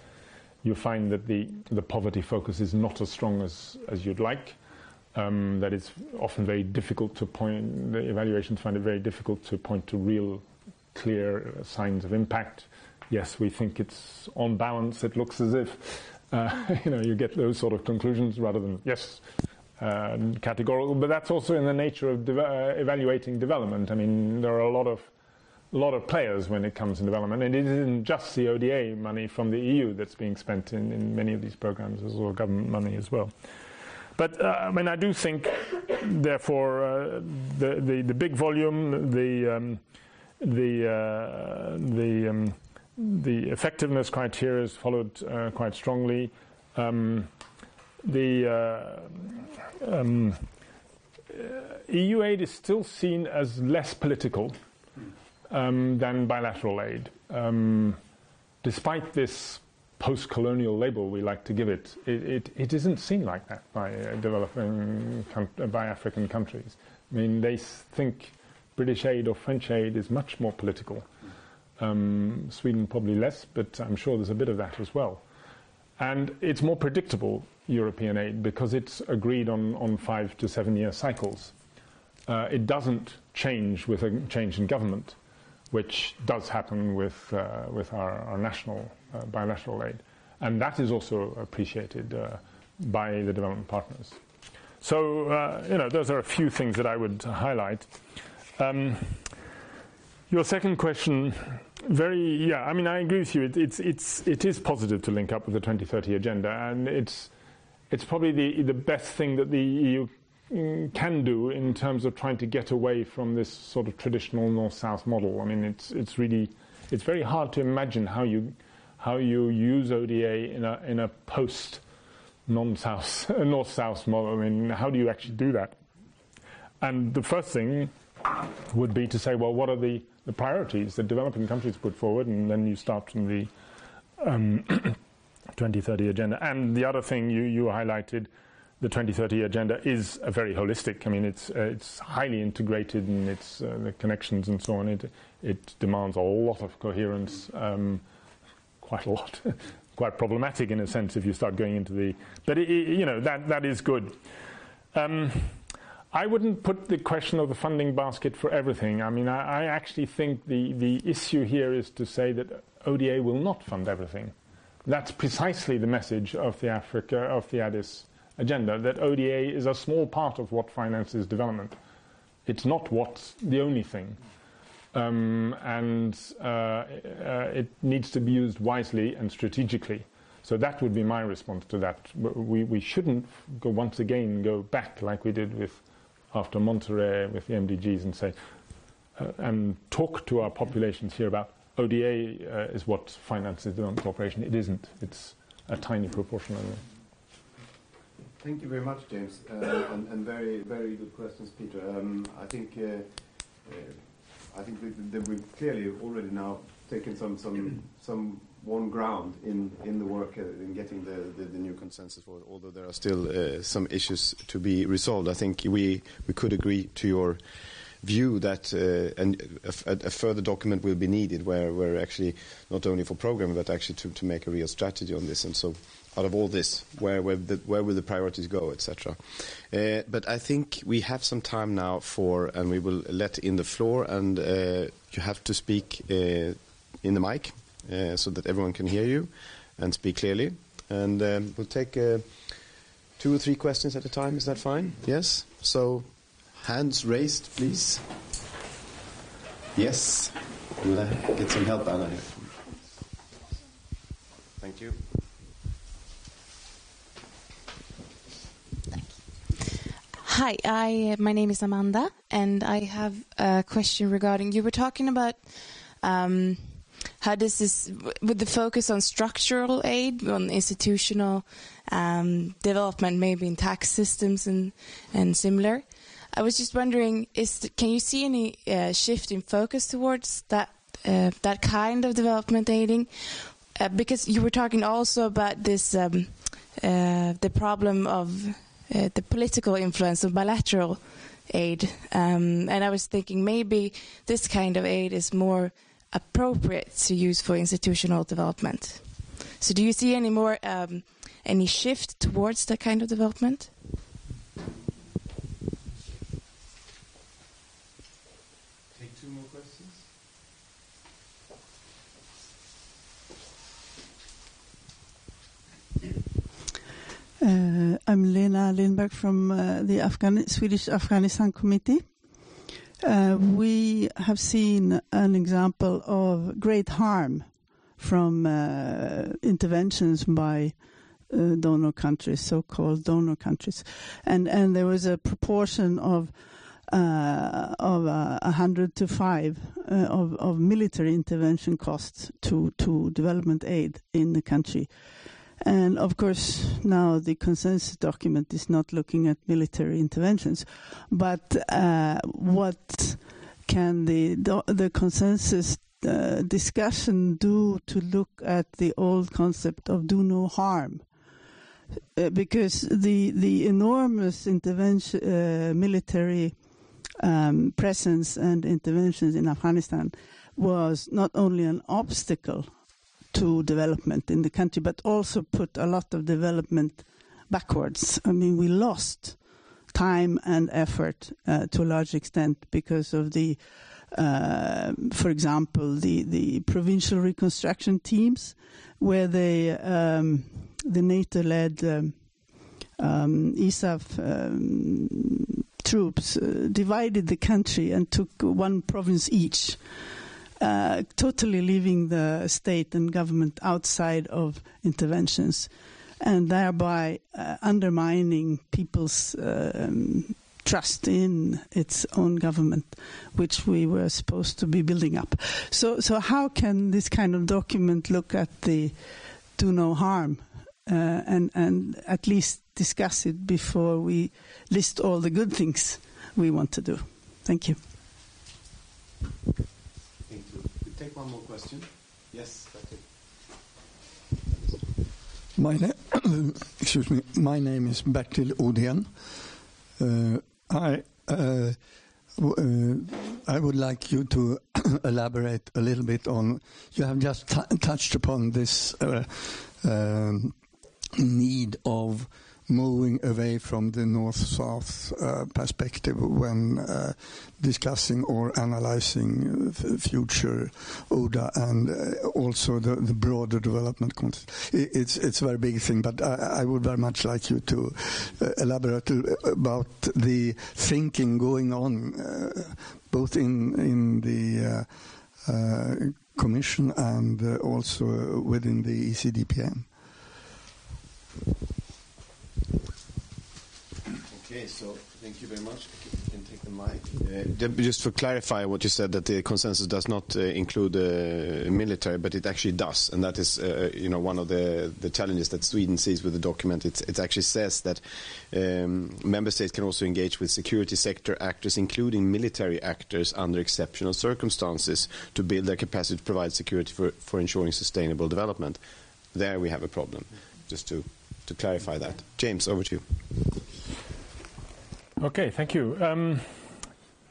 You find that the the poverty focus is not as strong as as you'd like. Um, that it's often very difficult to point. The evaluations find it very difficult to point to real, clear signs of impact. Yes, we think it's on balance. It looks as if uh, (laughs) you know you get those sort of conclusions rather than yes, uh, categorical. But that's also in the nature of de- uh, evaluating development. I mean, there are a lot of lot of players when it comes to development, and it isn't just the ODA money from the EU that's being spent in, in many of these programs. There's also government money as well. But uh, I mean, I do think, therefore, uh, the, the, the big volume, the um, the uh, the um, the effectiveness criteria is followed uh, quite strongly. Um, the uh, um, EU aid is still seen as less political um, than bilateral aid, um, despite this post-colonial label we like to give it. It, it, it isn't seen like that by uh, developing uh, by African countries. I mean, they think British aid or French aid is much more political. Um, Sweden probably less, but I'm sure there's a bit of that as well. And it's more predictable European aid because it's agreed on, on five to seven year cycles. Uh, it doesn't change with a change in government, which does happen with, uh, with our, our national uh, bilateral aid. And that is also appreciated uh, by the development partners. So, uh, you know, those are a few things that I would highlight. Um, your second question, very, yeah, I mean, I agree with you. It, it's, it's, it is positive to link up with the 2030 agenda, and it's, it's probably the, the best thing that the EU can do in terms of trying to get away from this sort of traditional north-south model. I mean, it's, it's really, it's very hard to imagine how you, how you use ODA in a, in a post non-south, (laughs) north-south model. I mean, how do you actually do that? And the first thing would be to say, well, what are the, the priorities that developing countries put forward, and then you start from the um, (clears throat) 2030 agenda. And the other thing you, you highlighted, the 2030 agenda is a very holistic. I mean, it's uh, it's highly integrated in its uh, the connections and so on. It it demands a lot of coherence, um, quite a lot, (laughs) quite problematic in a sense if you start going into the. But it, it, you know that that is good. Um, I wouldn't put the question of the funding basket for everything. I mean, I, I, actually think the, the issue here is to say that ODA will not fund everything. That's precisely the message of the Africa, of the Addis agenda, that ODA is a small part of what finances development. It's not what's the only thing. Um, and uh, uh, it needs to be used wisely and strategically. So that would be my response to that. We, we shouldn't go once again go back like we did with after Monterrey with the MDGs and say uh, and talk to our populations here about ODA uh, is what finances development cooperation. It isn't. It's a tiny proportion only. Thank you very much, James, uh, and, and, very, very good questions, Peter. Um, I think, uh, uh, I think that we've clearly already now taken some, some, some one ground in, in the work uh, in getting the, the, the, new consensus forward, although there are still uh, some issues to be resolved. I think we, we could agree to your view that uh, a, a, further document will be needed where, where actually not only for programming but actually to, to make a real strategy on this. And so out of all this where, where, the, where will the priorities go etc uh, but I think we have some time now for and we will let in the floor and uh, you have to speak uh, in the mic uh, so that everyone can hear you and speak clearly and um, we'll take uh, two or three questions at a time is that fine yes so Hands raised, please. Yes. We'll get some help, Anna. Here. Thank you. Hi, I, my name is Amanda, and I have a question regarding. You were talking about um, how does this with the focus on structural aid, on institutional um, development, maybe in tax systems and and similar. I was just wondering, is can you see any uh, shift in focus towards that uh, that kind of development aiding? Uh, because you were talking also about this um, uh, the problem of uh, the political influence of bilateral aid, um, and I was thinking maybe this kind of aid is more appropriate to use for institutional development. So, do you see any more um, any shift towards that kind of development? Take two more questions. Uh, I'm Lena Lindberg from uh, the Afghan- Swedish Afghanistan Committee. Uh, we have seen an example of great harm from uh, interventions by uh, donor countries, so-called donor countries, and and there was a proportion of uh, of uh, 100 to 5 uh, of, of military intervention costs to, to development aid in the country. And of course, now the consensus document is not looking at military interventions, but uh, what can the the consensus uh, discussion do to look at the old concept of do no harm? Uh, because the the enormous intervention, uh, military um, presence and interventions in Afghanistan was not only an obstacle to development in the country, but also put a lot of development backwards. I mean, we lost time and effort uh, to a large extent because of the, uh, for example, the, the provincial reconstruction teams, where they, um, the NATO-led um, um, ISAF um, troops uh, divided the country and took one province each. Uh, totally leaving the state and government outside of interventions, and thereby uh, undermining people's um, trust in its own government, which we were supposed to be building up. So, so how can this kind of document look at the do no harm uh, and and at least discuss it before we list all the good things we want to do? Thank you. Thank you. We take one more question. Yes, it. My na- (coughs) excuse me. My name is Bertil Odén. Uh, I uh, uh, I would like you to (coughs) elaborate a little bit on. You have just touched upon this uh, um, need of moving away from the north-south uh, perspective when uh, discussing or analyzing uh, future ODA and uh, also the, the broader development context. It's it's a very big thing, but I, I would very much like you to uh, elaborate about the thinking going on uh, both in in the Commission and also within the ECDPM. Okay, so thank you very much. Can take the mic. Uh, just for clarify what you said, that the consensus does not uh, include uh, military, but it actually does, and that is, uh, you know, one of the, the challenges that Sweden sees with the document. It's, it actually says that um, member states can also engage with security sector actors, including military actors, under exceptional circumstances, to build their capacity to provide security for, for ensuring sustainable development. There we have a problem. Just to to clarify that, James, over to you. Okay, thank you. Um,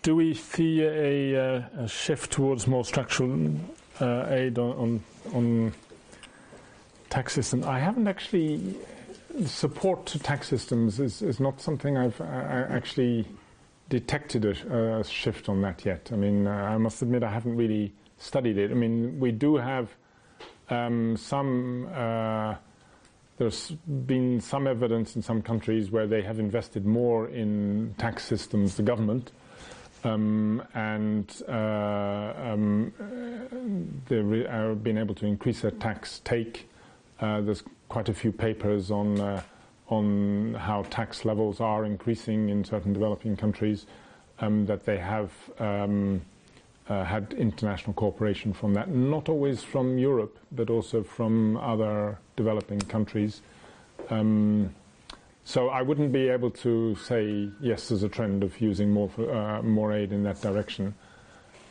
do we see a, shift towards more structural uh, aid on, tax system? I haven't actually. Support to tax systems is, is not something I've actually detected a, shift on that yet. I mean, uh, I must admit I haven't really studied it. I mean, we do have um, some. There's been some evidence in some countries where they have invested more in tax systems, the government, um, and uh, um, they've re- uh, been able to increase their tax take. Uh, there's quite a few papers on uh, on how tax levels are increasing in certain developing countries. Um, that they have um, uh, had international cooperation from that, not always from Europe, but also from other developing countries. Um, so I wouldn't be able to say yes, there's a trend of using more for, uh, more aid in that direction.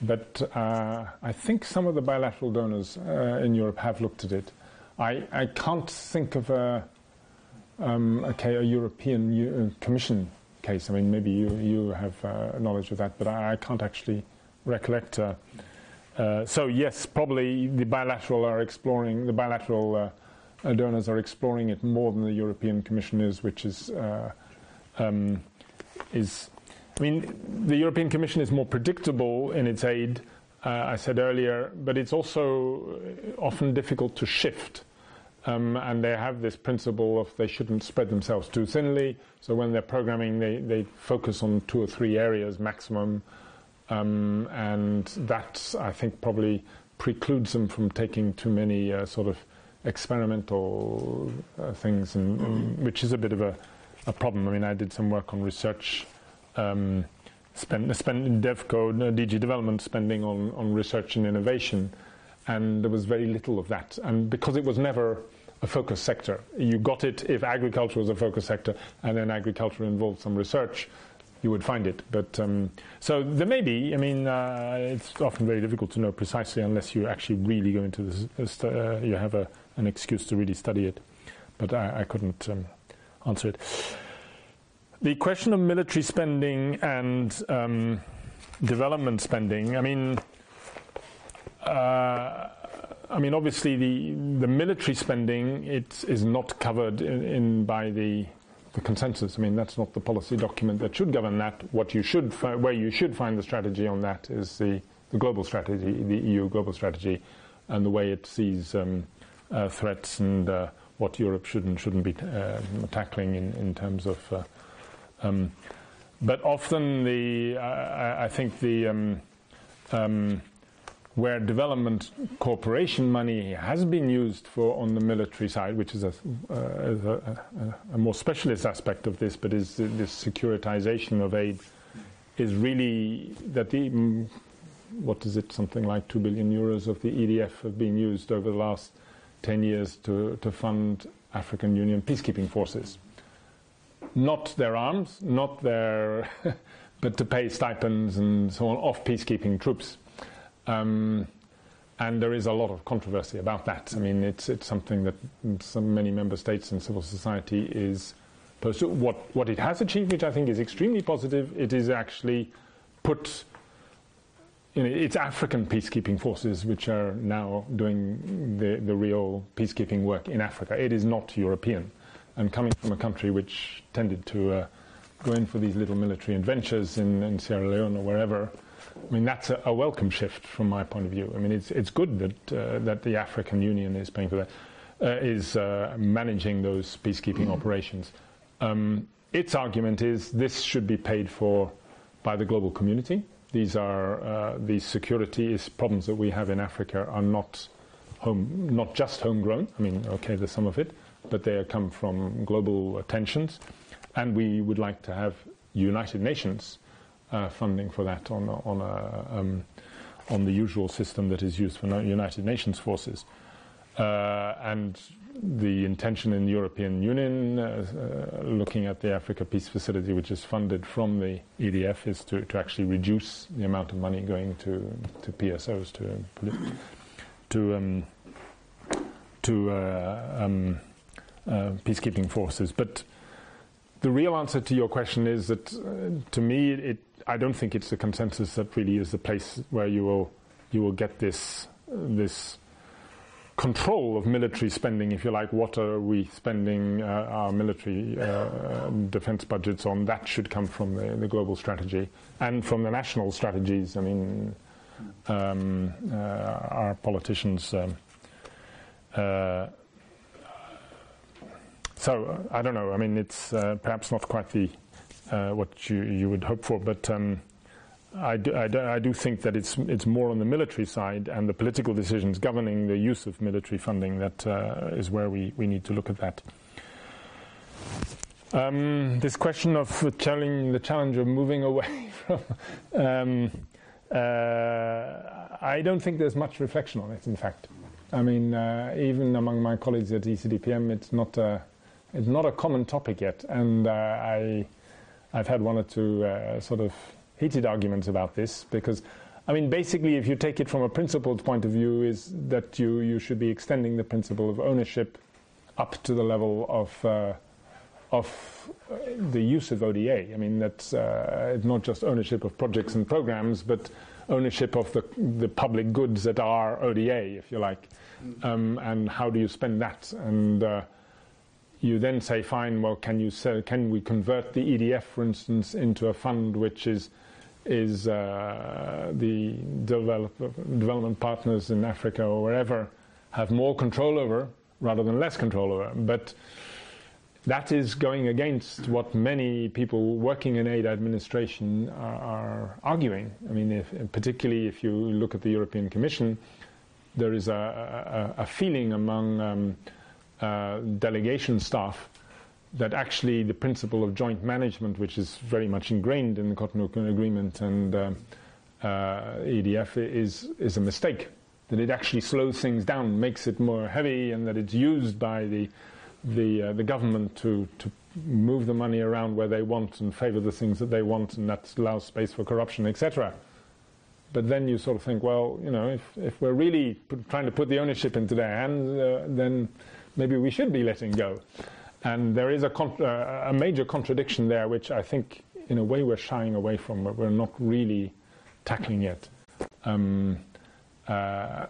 But uh, I think some of the bilateral donors uh, in Europe have looked at it. I, I can't think of a, um, okay, a European U- uh, Commission case. I mean, maybe you, you have uh, knowledge of that, but I, I can't actually recollect. Uh, uh, so yes, probably the bilateral are exploring the bilateral uh, uh, donors are exploring it more than the European Commission is, which is uh, um, is. I mean, the European Commission is more predictable in its aid. I said earlier, but it's also often difficult to shift. Um, and they have this principle of they shouldn't spread themselves too thinly. So when they're programming, they, they focus on two or three areas maximum. Um, and that, I think, probably precludes them from taking too many uh, sort of experimental uh, things, and, which is a bit of a, a, problem. I mean, I did some work on research, um, spend, spend DevCo, uh, DG development spending on, on research and innovation, and there was very little of that. And because it was never a focus sector, you got it if agriculture was a focus sector, and then agriculture involved some research you would find it. But um, so there may be. I mean, uh, it's often very difficult to know precisely unless you actually really go into this. Uh, you have a, an excuse to really study it. But I, I couldn't um, answer it. The question of military spending and um, development spending. I mean. Uh, I mean, obviously, the the military spending it is not covered in, in by the the consensus. I mean, that's not the policy document that should govern that. What you should, fi- where you should find the strategy on that is the, the global strategy, the EU global strategy, and the way it sees um, uh, threats and uh, what Europe should and shouldn't be uh, tackling in, in terms of. Uh, um, but often the, I, I think the um, um where development cooperation money has been used for on the military side, which is a, uh, a, a, more specialist aspect of this, but is this securitization of aid, is really that the mm, what is it something like two billion euros of the EDF have been used over the last ten years to to fund African Union peacekeeping forces, not their arms, not their, (laughs) but to pay stipends and so on off peacekeeping troops. Um, and there is a lot of controversy about that. I mean, it's, it's something that some, many member states and civil society is pursuing. What, what it has achieved, which I think is extremely positive, it is actually put you know, it's African peacekeeping forces which are now doing the, the real peacekeeping work in Africa. It is not European. And coming from a country which tended to uh, go in for these little military adventures in, in Sierra Leone or wherever, I mean, that's a, a, welcome shift from my point of view. I mean, it's, it's good that, uh, that the African Union is paying for that, uh, is uh, managing those peacekeeping mm. operations. Um, its argument is this should be paid for by the global community. These are uh, these security problems that we have in Africa are not home, not just homegrown. I mean, okay, there's some of it, but they come from global tensions, and we would like to have United Nations uh, funding for that on on a um, on the usual system that is used for United Nations forces. Uh, and the intention in the European Union, uh, uh, looking at the Africa Peace Facility, which is funded from the EDF, is to, to actually reduce the amount of money going to, to PSOs, to, to, um, to uh, um, uh, peacekeeping forces. But the real answer to your question is that, uh, to me, it, I don't think it's the consensus that really is the place where you will you will get this this control of military spending, if you like. What are we spending uh, our military uh, defense budgets on? That should come from the, the, global strategy and from the national strategies. I mean, um, uh, our politicians. Um, uh, so I don't know. I mean, it's uh, perhaps not quite the uh, what you, you would hope for. But um, I, do, I, do, I, do, think that it's, it's more on the military side and the political decisions governing the use of military funding that uh, is where we, we need to look at that. Um, this question of challenge, the challenge of moving away (laughs) from. Um, uh, I don't think there's much reflection on it, in fact. I mean, uh, even among my colleagues at ECDPM, it's not it's not a common topic yet, and uh, I I've had one or two uh, sort of heated arguments about this because. I mean, basically, if you take it from a principled point of view, is that you, you should be extending the principle of ownership up to the level of uh, of uh, the use of ODA. I mean, that's uh, not just ownership of projects and programs, but ownership of the, the public goods that are ODA, if you like. Um, and how do you spend that? And uh, you then say, fine, well, can you sell, can we convert the EDF, for instance, into a fund which is is uh, the develop, development partners in Africa or wherever have more control over rather than less control over. But that is going against what many people working in aid administration are, are arguing. I mean, if, particularly if you look at the European Commission, there is a, a, a feeling among um, uh, delegation staff that actually the principle of joint management, which is very much ingrained in the Cotonou Agreement and uh, uh, EDF, is, is a mistake. That it actually slows things down, makes it more heavy, and that it's used by the the uh, the government to to move the money around where they want and favour the things that they want, and that allows space for corruption, etc. But then you sort of think, well, you know, if if we're really trying to put the ownership into their hands, uh, then maybe we should be letting go. And there is a uh, a major contradiction there, which I think, in a way, we're shying away from, but we're not really tackling yet. Um, uh,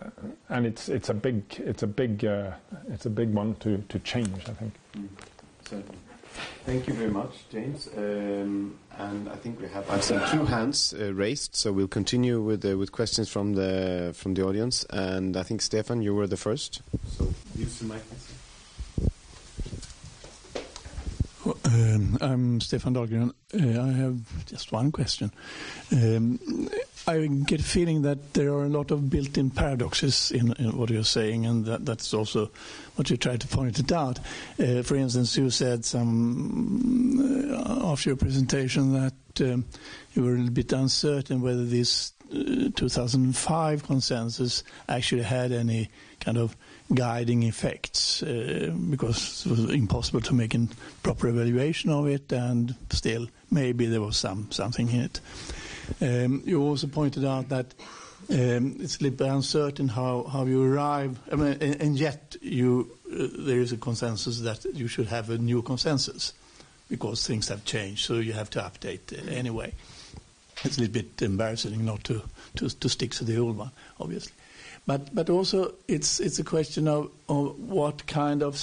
and it's it's a big it's a big uh, it's a big one to, to change. I think. Mm. Thank you very much, James. Um, and I think we have I've seen two hands uh, raised, so we'll continue with uh, with questions from the from the audience. And I think Stefan, you were the first. So use the mic. Um, I'm Stefan Dahlgren. Uh, I have just one question. Um, I get a feeling that there are a lot of built-in paradoxes in, in what you're saying, and that, that's also what you tried to point it out. Uh, for instance, you said some uh, after your presentation that um, you were a little bit uncertain whether this uh, 2005 consensus actually had any kind of guiding effects uh, because it was impossible to make a proper evaluation of it, and still maybe there was some something in it. Um, you also pointed out that um, it's a little bit uncertain how, how you arrive, I mean, and, and yet you, uh, there is a consensus that you should have a new consensus because things have changed, so you have to update uh, anyway. It's a little bit embarrassing not to, to, to stick to the old one, obviously. But, but also it's, it's a question of, of what kind of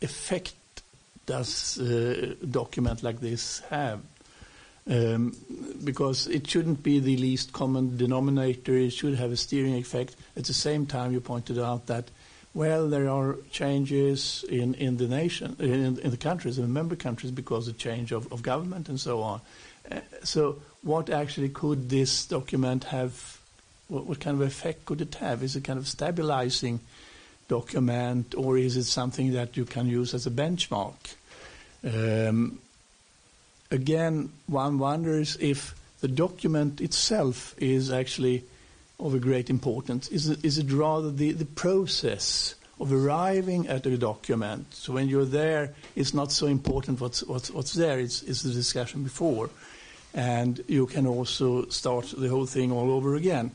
effect does uh, a document like this have? Um, because it shouldn't be the least common denominator. It should have a steering effect. At the same time, you pointed out that, well, there are changes in, in the nation, in, in the countries, in the member countries, because of change of, of government and so on. Uh, so, what actually could this document have what, what kind of effect could it have? Is it kind of stabilizing document, or is it something that you can use as a benchmark? Um, again, one wonders if the document itself is actually of a great importance. Is it, is it rather the, the process of arriving at a document? So when you're there, it's not so important what's, what's, what's there, it's, it's the discussion before. And you can also start the whole thing all over again.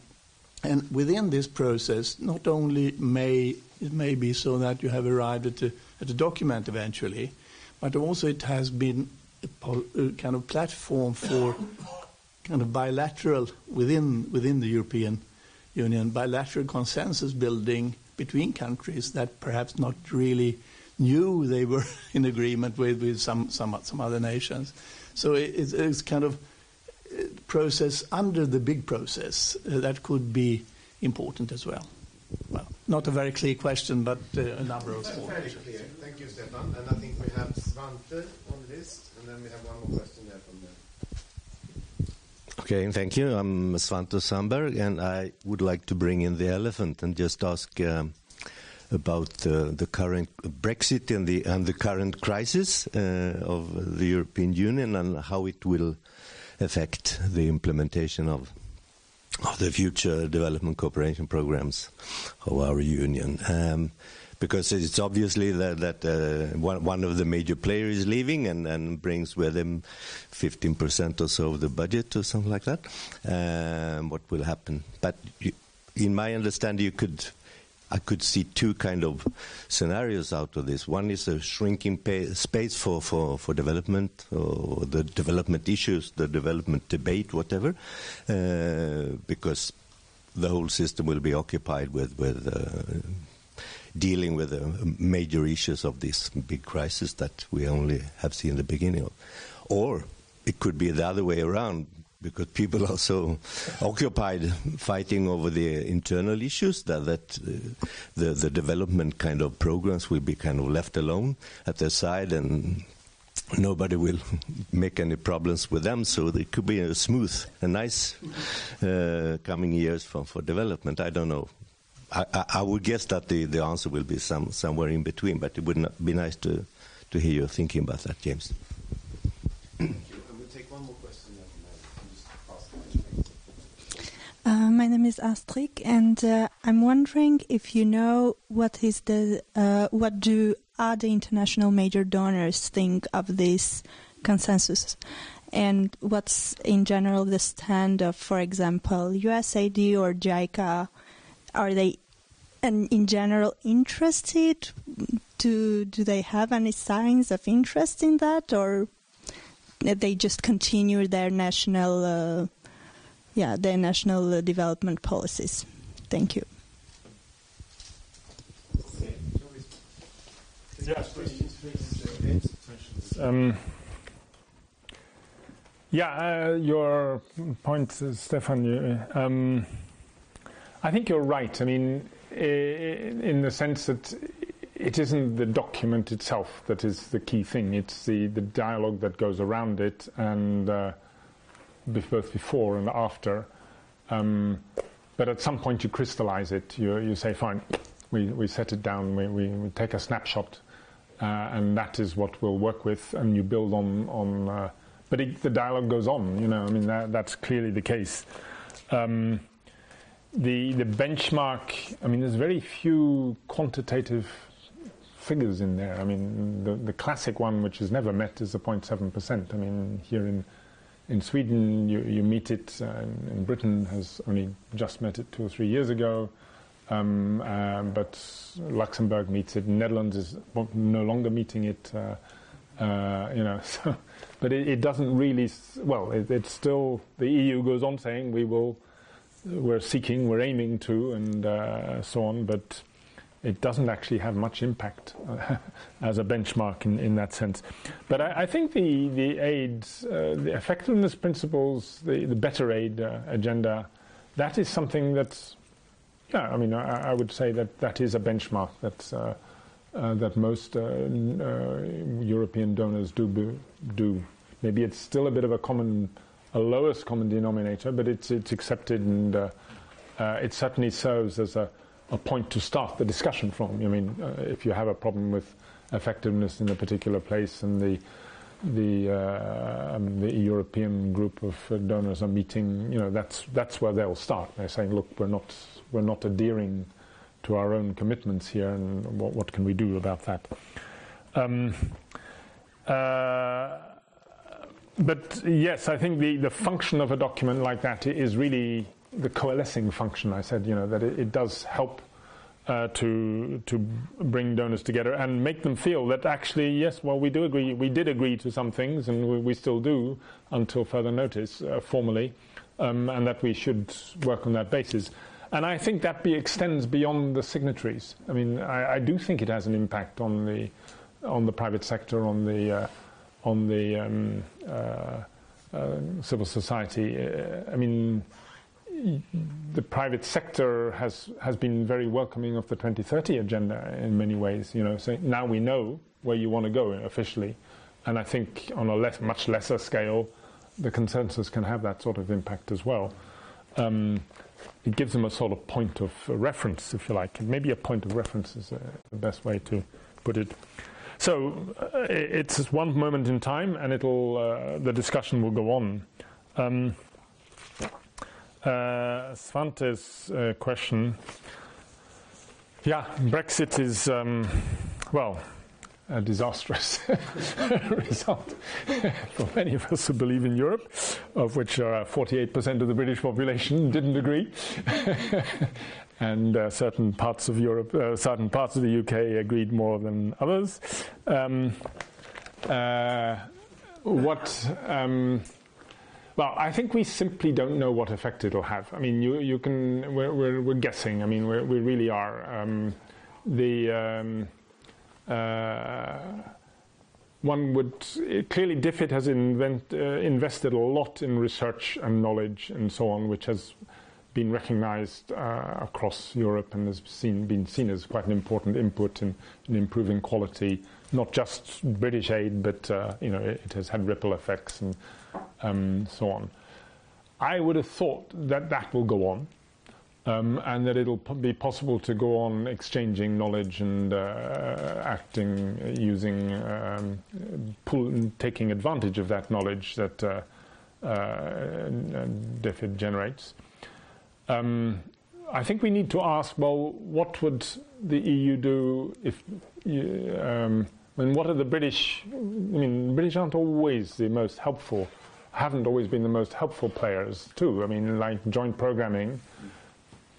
And within this process, not only may it may be so that you have arrived at a, at a document eventually, but also it has been a, a kind of platform for kind of bilateral within within the European Union bilateral consensus building between countries that perhaps not really knew they were (laughs) in agreement with, with some, some, some other nations. So it, it's kind of process under the big process uh, that could be important as well. Well, not a very clear question, but uh, a number of small Very clear. Thank you, Stefan. And I think we have Svante on the list, and then we have one more question there from them. Okay, thank you. I'm Svante Sandberg, and I would like to bring in the elephant and just ask um, about uh, the current Brexit and the and the current crisis uh, of the European Union and how it will affect the implementation of of the future development cooperation programs of our union. Um, because it's obviously that, that uh, one, one, of the major players is leaving and, and brings with him 15% or so of the budget or something like that. Um, what will happen? But you, in my understanding, you could I could see two kind of scenarios out of this. One is a shrinking space for, for, for development or the development issues, the development debate, whatever, uh, because the whole system will be occupied with, with uh, dealing with the major issues of this big crisis that we only have seen the beginning of. Or it could be the other way around because people are so occupied fighting over the internal issues that, that uh, the, the development kind of programs will be kind of left alone at their side and nobody will make any problems with them. So it could be a smooth, a nice uh, coming years for, for development. I don't know. I, I, I, would guess that the, the answer will be some, somewhere in between, but it would be nice to, to hear your thinking about that, James. Uh, my name is Astrid, and uh, I'm wondering if you know what is the uh, what do other international major donors think of this consensus, and what's in general the stand of, for example, USAID or JICA? Are they, and in general, interested? Do do they have any signs of interest in that, or they just continue their national? Yeah, their national development policies. Thank you. Um, yeah, uh, your point, uh, Stefan. Um, I think you're right. I mean, in the sense that it isn't the document itself that is the key thing. It's the, the dialogue that goes around it and uh, both before and after. Um, but at some point you crystallize it. You, you say, fine, we, we set it down, we, we, we take a snapshot, uh, and that is what we'll work with, and you build on. on uh, but it, the dialogue goes on, you know, I mean, that, that's clearly the case. Um, the, the benchmark, I mean, there's very few quantitative figures in there. I mean, the, the classic one, which is never met, is the 0.7%. I mean, here in in Sweden, you, you meet it, uh, and Britain has only just met it two or three years ago. Um, uh, but Luxembourg meets it. Netherlands is no longer meeting it. Uh, uh you know, (laughs) so, but it, it, doesn't really. Well, it, it's still the EU goes on saying we will, we're seeking, we're aiming to, and uh, so on. But it doesn't actually have much impact uh, (laughs) as a benchmark in, in that sense. But I, I think the, the aid, uh, the effectiveness principles, the, the better aid uh, agenda, that is something that's, yeah, I mean, I, I, would say that that is a benchmark that's, uh, uh, that most uh, European donors do, do. Maybe it's still a bit of a common, a lowest common denominator, but it's, it's accepted and it certainly serves as a a point to start the discussion from. I mean, uh, if you have a problem with effectiveness in a particular place and the the, uh, um, the European group of uh, donors are meeting, you know, that's that's where they'll start. They're saying, look, we're not we're not adhering to our own commitments here, and what, what can we do about that? Um, uh, but yes, I think the, the function of a document like that is really the coalescing function. I said, you know, that it, it does help uh, to to bring donors together and make them feel that actually, yes, well, we do agree, we did agree to some things, and we, we still do until further notice, uh, formally, um, and that we should work on that basis. And I think that be, extends beyond the signatories. I mean, I, I, do think it has an impact on the on the private sector, on the uh, on the um, uh, uh, civil society. Uh, I mean the private sector has has been very welcoming of the 2030 agenda in many ways. You know, so now we know where you want to go officially, and I think on a less, much lesser scale, the consensus can have that sort of impact as well. Um, it gives them a sort of point of reference, if you like. Maybe a point of reference is uh, the best way to put it. So uh, it's one moment in time, and it'll uh, the discussion will go on. Um, Uh, Svante's uh, question. Yeah, Brexit is, um, well, a disastrous (laughs) result (laughs) for many of us who believe in Europe, of which uh, 48% of the British population didn't agree. (laughs) and uh, certain parts of Europe, uh, certain parts of the UK agreed more than others. Um, uh, what um, well, I think we simply don't know what effect it'll have. I mean, you, you can, we're, we're, we're guessing. I mean, we're, we really are. Um, the, um, uh, one would, clearly DFID has invent, uh, invested a lot in research and knowledge and so on, which has been recognized uh, across Europe and has seen, been seen as quite an important input in, in improving quality, not just British aid, but, uh, you know, it, it has had ripple effects and um, so on. I would have thought that that will go on. Um, and that it'll be possible to go on exchanging knowledge and uh, acting using um, pull, taking advantage of that knowledge that uh, uh, DFID generates. Um, I think we need to ask, well, what would the EU do if um, mean, what are the British? I mean, British aren't always the most helpful, haven't always been the most helpful players, too. I mean, like joint programming,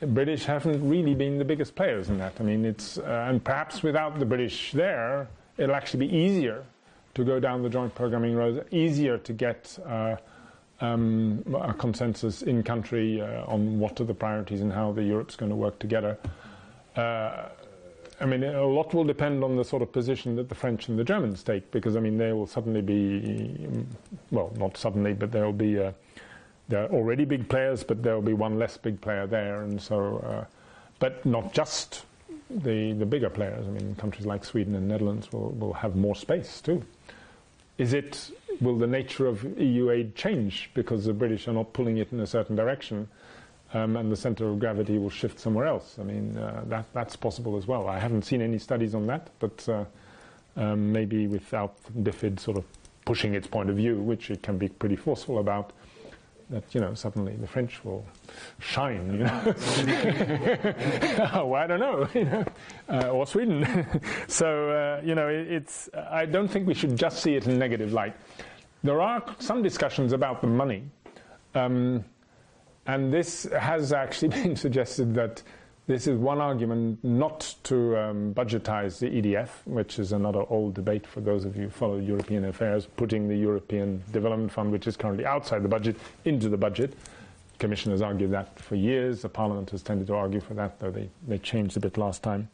British haven't really been the biggest players in that. I mean, it's, uh, and perhaps without the British there, it'll actually be easier to go down the joint programming road, easier to get uh, um, a consensus in country uh, on what are the priorities and how the Europe's going to work together. Uh, I mean, a lot will depend on the sort of position that the French and the Germans take, because I mean, they will suddenly be, well, not suddenly, but there will be, uh, they're already big players, but there will be one less big player there, and so, uh, but not just the the bigger players. I mean, countries like Sweden and Netherlands will will have more space too. Is it? Will the nature of EU aid change because the British are not pulling it in a certain direction? Um, and the center of gravity will shift somewhere else. I mean, uh, that, that's possible as well. I haven't seen any studies on that, but uh, um, maybe without DFID sort of pushing its point of view, which it can be pretty forceful about, that you know suddenly the French will shine, you know. (laughs) oh, I don't know, (laughs) you know, uh, or Sweden. (laughs) so uh, you know, it, it's. I don't think we should just see it in negative light. There are some discussions about the money. Um, and this has actually (laughs) been suggested that this is one argument not to um, budgetize the EDF, which is another old debate for those of you who follow European affairs, putting the European Development Fund, which is currently outside the budget, into the budget. The Commission has argued that for years. The Parliament has tended to argue for that, though they, they changed a bit last time.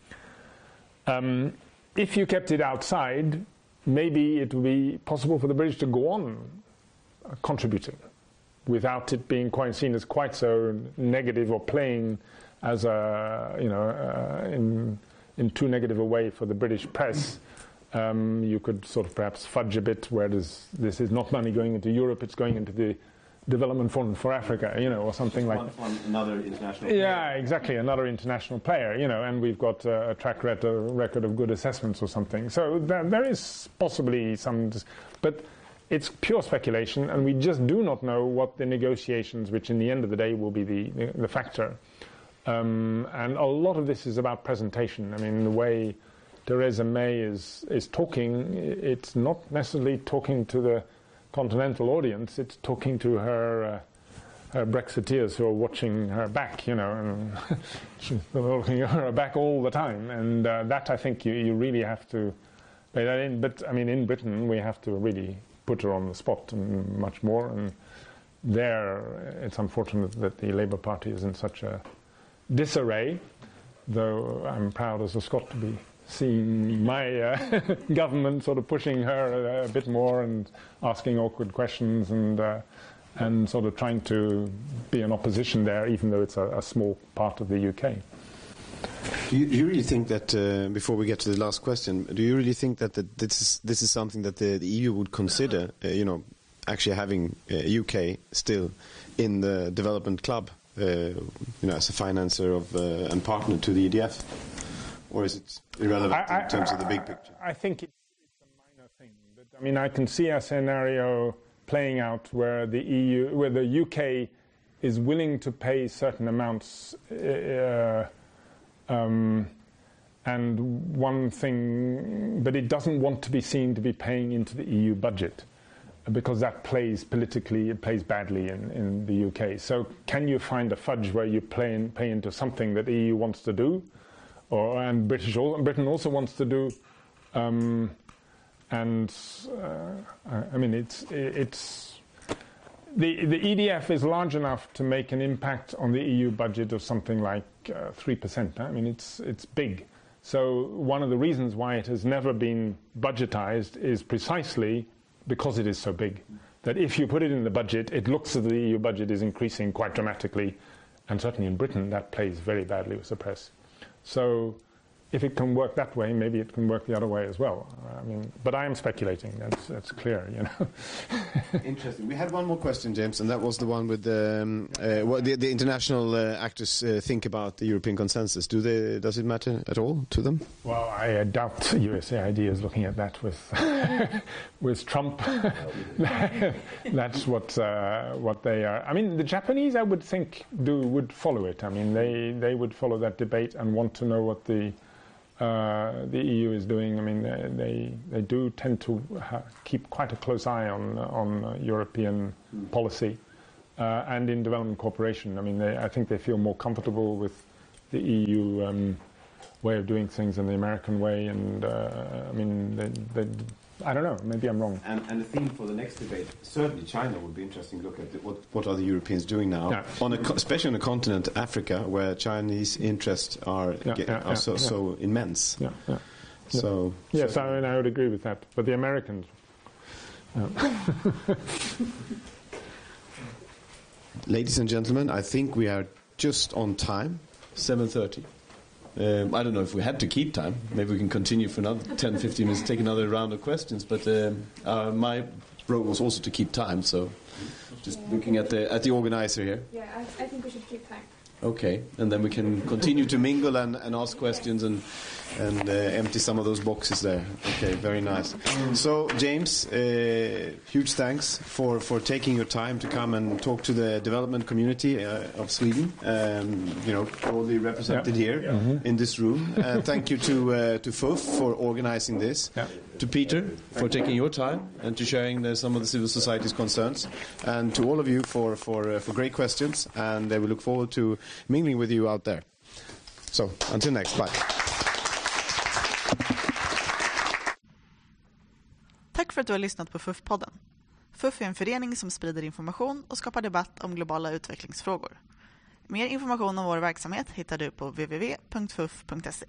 Um, if you kept it outside, maybe it would be possible for the British to go on contributing without it being quite seen as quite so negative or playing as a you know uh, in in too negative a way for the British press. Um, you could sort of perhaps fudge a bit where this this is not money going into Europe; it's going into the development fund for Africa, you know, or something like another international. Yeah, exactly, another international player, you know, and we've got uh, a track record, record of good assessments or something. So there, there is possibly some, but it's pure speculation, and we just do not know what the negotiations, which in the end of the day will be the, the, the factor. Um, and a lot of this is about presentation. I mean, the way Theresa May is, is talking, it's not necessarily talking to the continental audience, it's talking to her. Uh, her Brexiteers who are watching her back, you know, and (laughs) looking at her back all the time, and uh, that I think you, you really have to pay that in. But I mean, in Britain, we have to really put her on the spot and much more. And there, it's unfortunate that the Labour Party is in such a disarray, though I'm proud as a Scot to be seeing my uh, (laughs) government sort of pushing her a, a, bit more and asking awkward questions and uh, and sort of trying to be an opposition there, even though it's a, a small part of the UK. Do you, do you, really think that uh, before we get to the last question, do you really think that the, this is this is something that the, the EU would consider? Uh, you know, actually having UK uh, still in the development club, uh, you know, as a financer of uh, and partner to the EDF, or is it irrelevant I, in terms I, of the big picture? I think it's, it's a minor thing. But, I mean, I can see a scenario playing out where the EU, where the UK is willing to pay certain amounts. Uh, um, and one thing, but it doesn't want to be seen to be paying into the EU budget because that plays politically, it plays badly in, in the UK. So, can you find a fudge where you play in, pay into something that the EU wants to do, or and British Britain also wants to do? Um, and uh, I mean, it's it's the the EDF is large enough to make an impact on the EU budget of something like uh, three uh, percent. I mean, it's it's big. So one of the reasons why it has never been budgetized is precisely because it is so big. That if you put it in the budget, it looks as the EU budget is increasing quite dramatically, and certainly in Britain that plays very badly with the press. So if it can work that way, maybe it can work the other way as well. I mean, but I am speculating. That's that's clear, you know. (laughs) Interesting. We had one more question, James, and that was the one with the um, uh, what the, the international uh, actors uh, think about the European consensus. Do they? Does it matter at all to them? Well, I doubt USAID is looking at that with (laughs) with Trump. (laughs) that's what uh, what they are. I mean, the Japanese, I would think, do would follow it. I mean, they they would follow that debate and want to know what the uh, the EU is doing. I mean, they they, they do tend to keep quite a close eye on on European mm. policy uh, and in development cooperation. I mean, they, I think they feel more comfortable with the EU um, way of doing things than the American way, and uh, I mean, they, they I don't know. Maybe I'm wrong. And, and the theme for the next debate, certainly China would be interesting to look at the, what, what are the Europeans doing now, yeah. on a, especially on the continent Africa, where Chinese interests are, yeah, get, yeah, are so, so, immense. Yeah, yeah. So yes, so. I, mean, I would agree with that. But the Americans. (laughs) Ladies and gentlemen, I think we are just on time. 7:30. Um, I don't know if we had to keep time. Maybe we can continue for another 10, 15 minutes, take another round of questions. But um, uh, my role was also to keep time. So, just yeah, looking at the at the organizer here. Yeah, I, I think we should keep time. Okay, and then we can continue to mingle and, and ask questions and and uh, empty some of those boxes there. Okay, very nice. So, James, uh, huge thanks for, for taking your time to come and talk to the development community uh, of Sweden. Um, you know, broadly represented yeah. here yeah. Mm-hmm. in this room. Uh, thank you to uh, to FUF for organizing this. Yeah. To Peter for taking your time and to sharing the, some of the civil society's concerns, and to all of you for for uh, for great questions. And we look forward to mingling with you out there. So, until next, bye. Tack för att du har lyssnat på FUF-podden. FUF är en förening som sprider information och skapar debatt om globala utvecklingsfrågor. Mer information om vår verksamhet hittar du på www.fuf.se.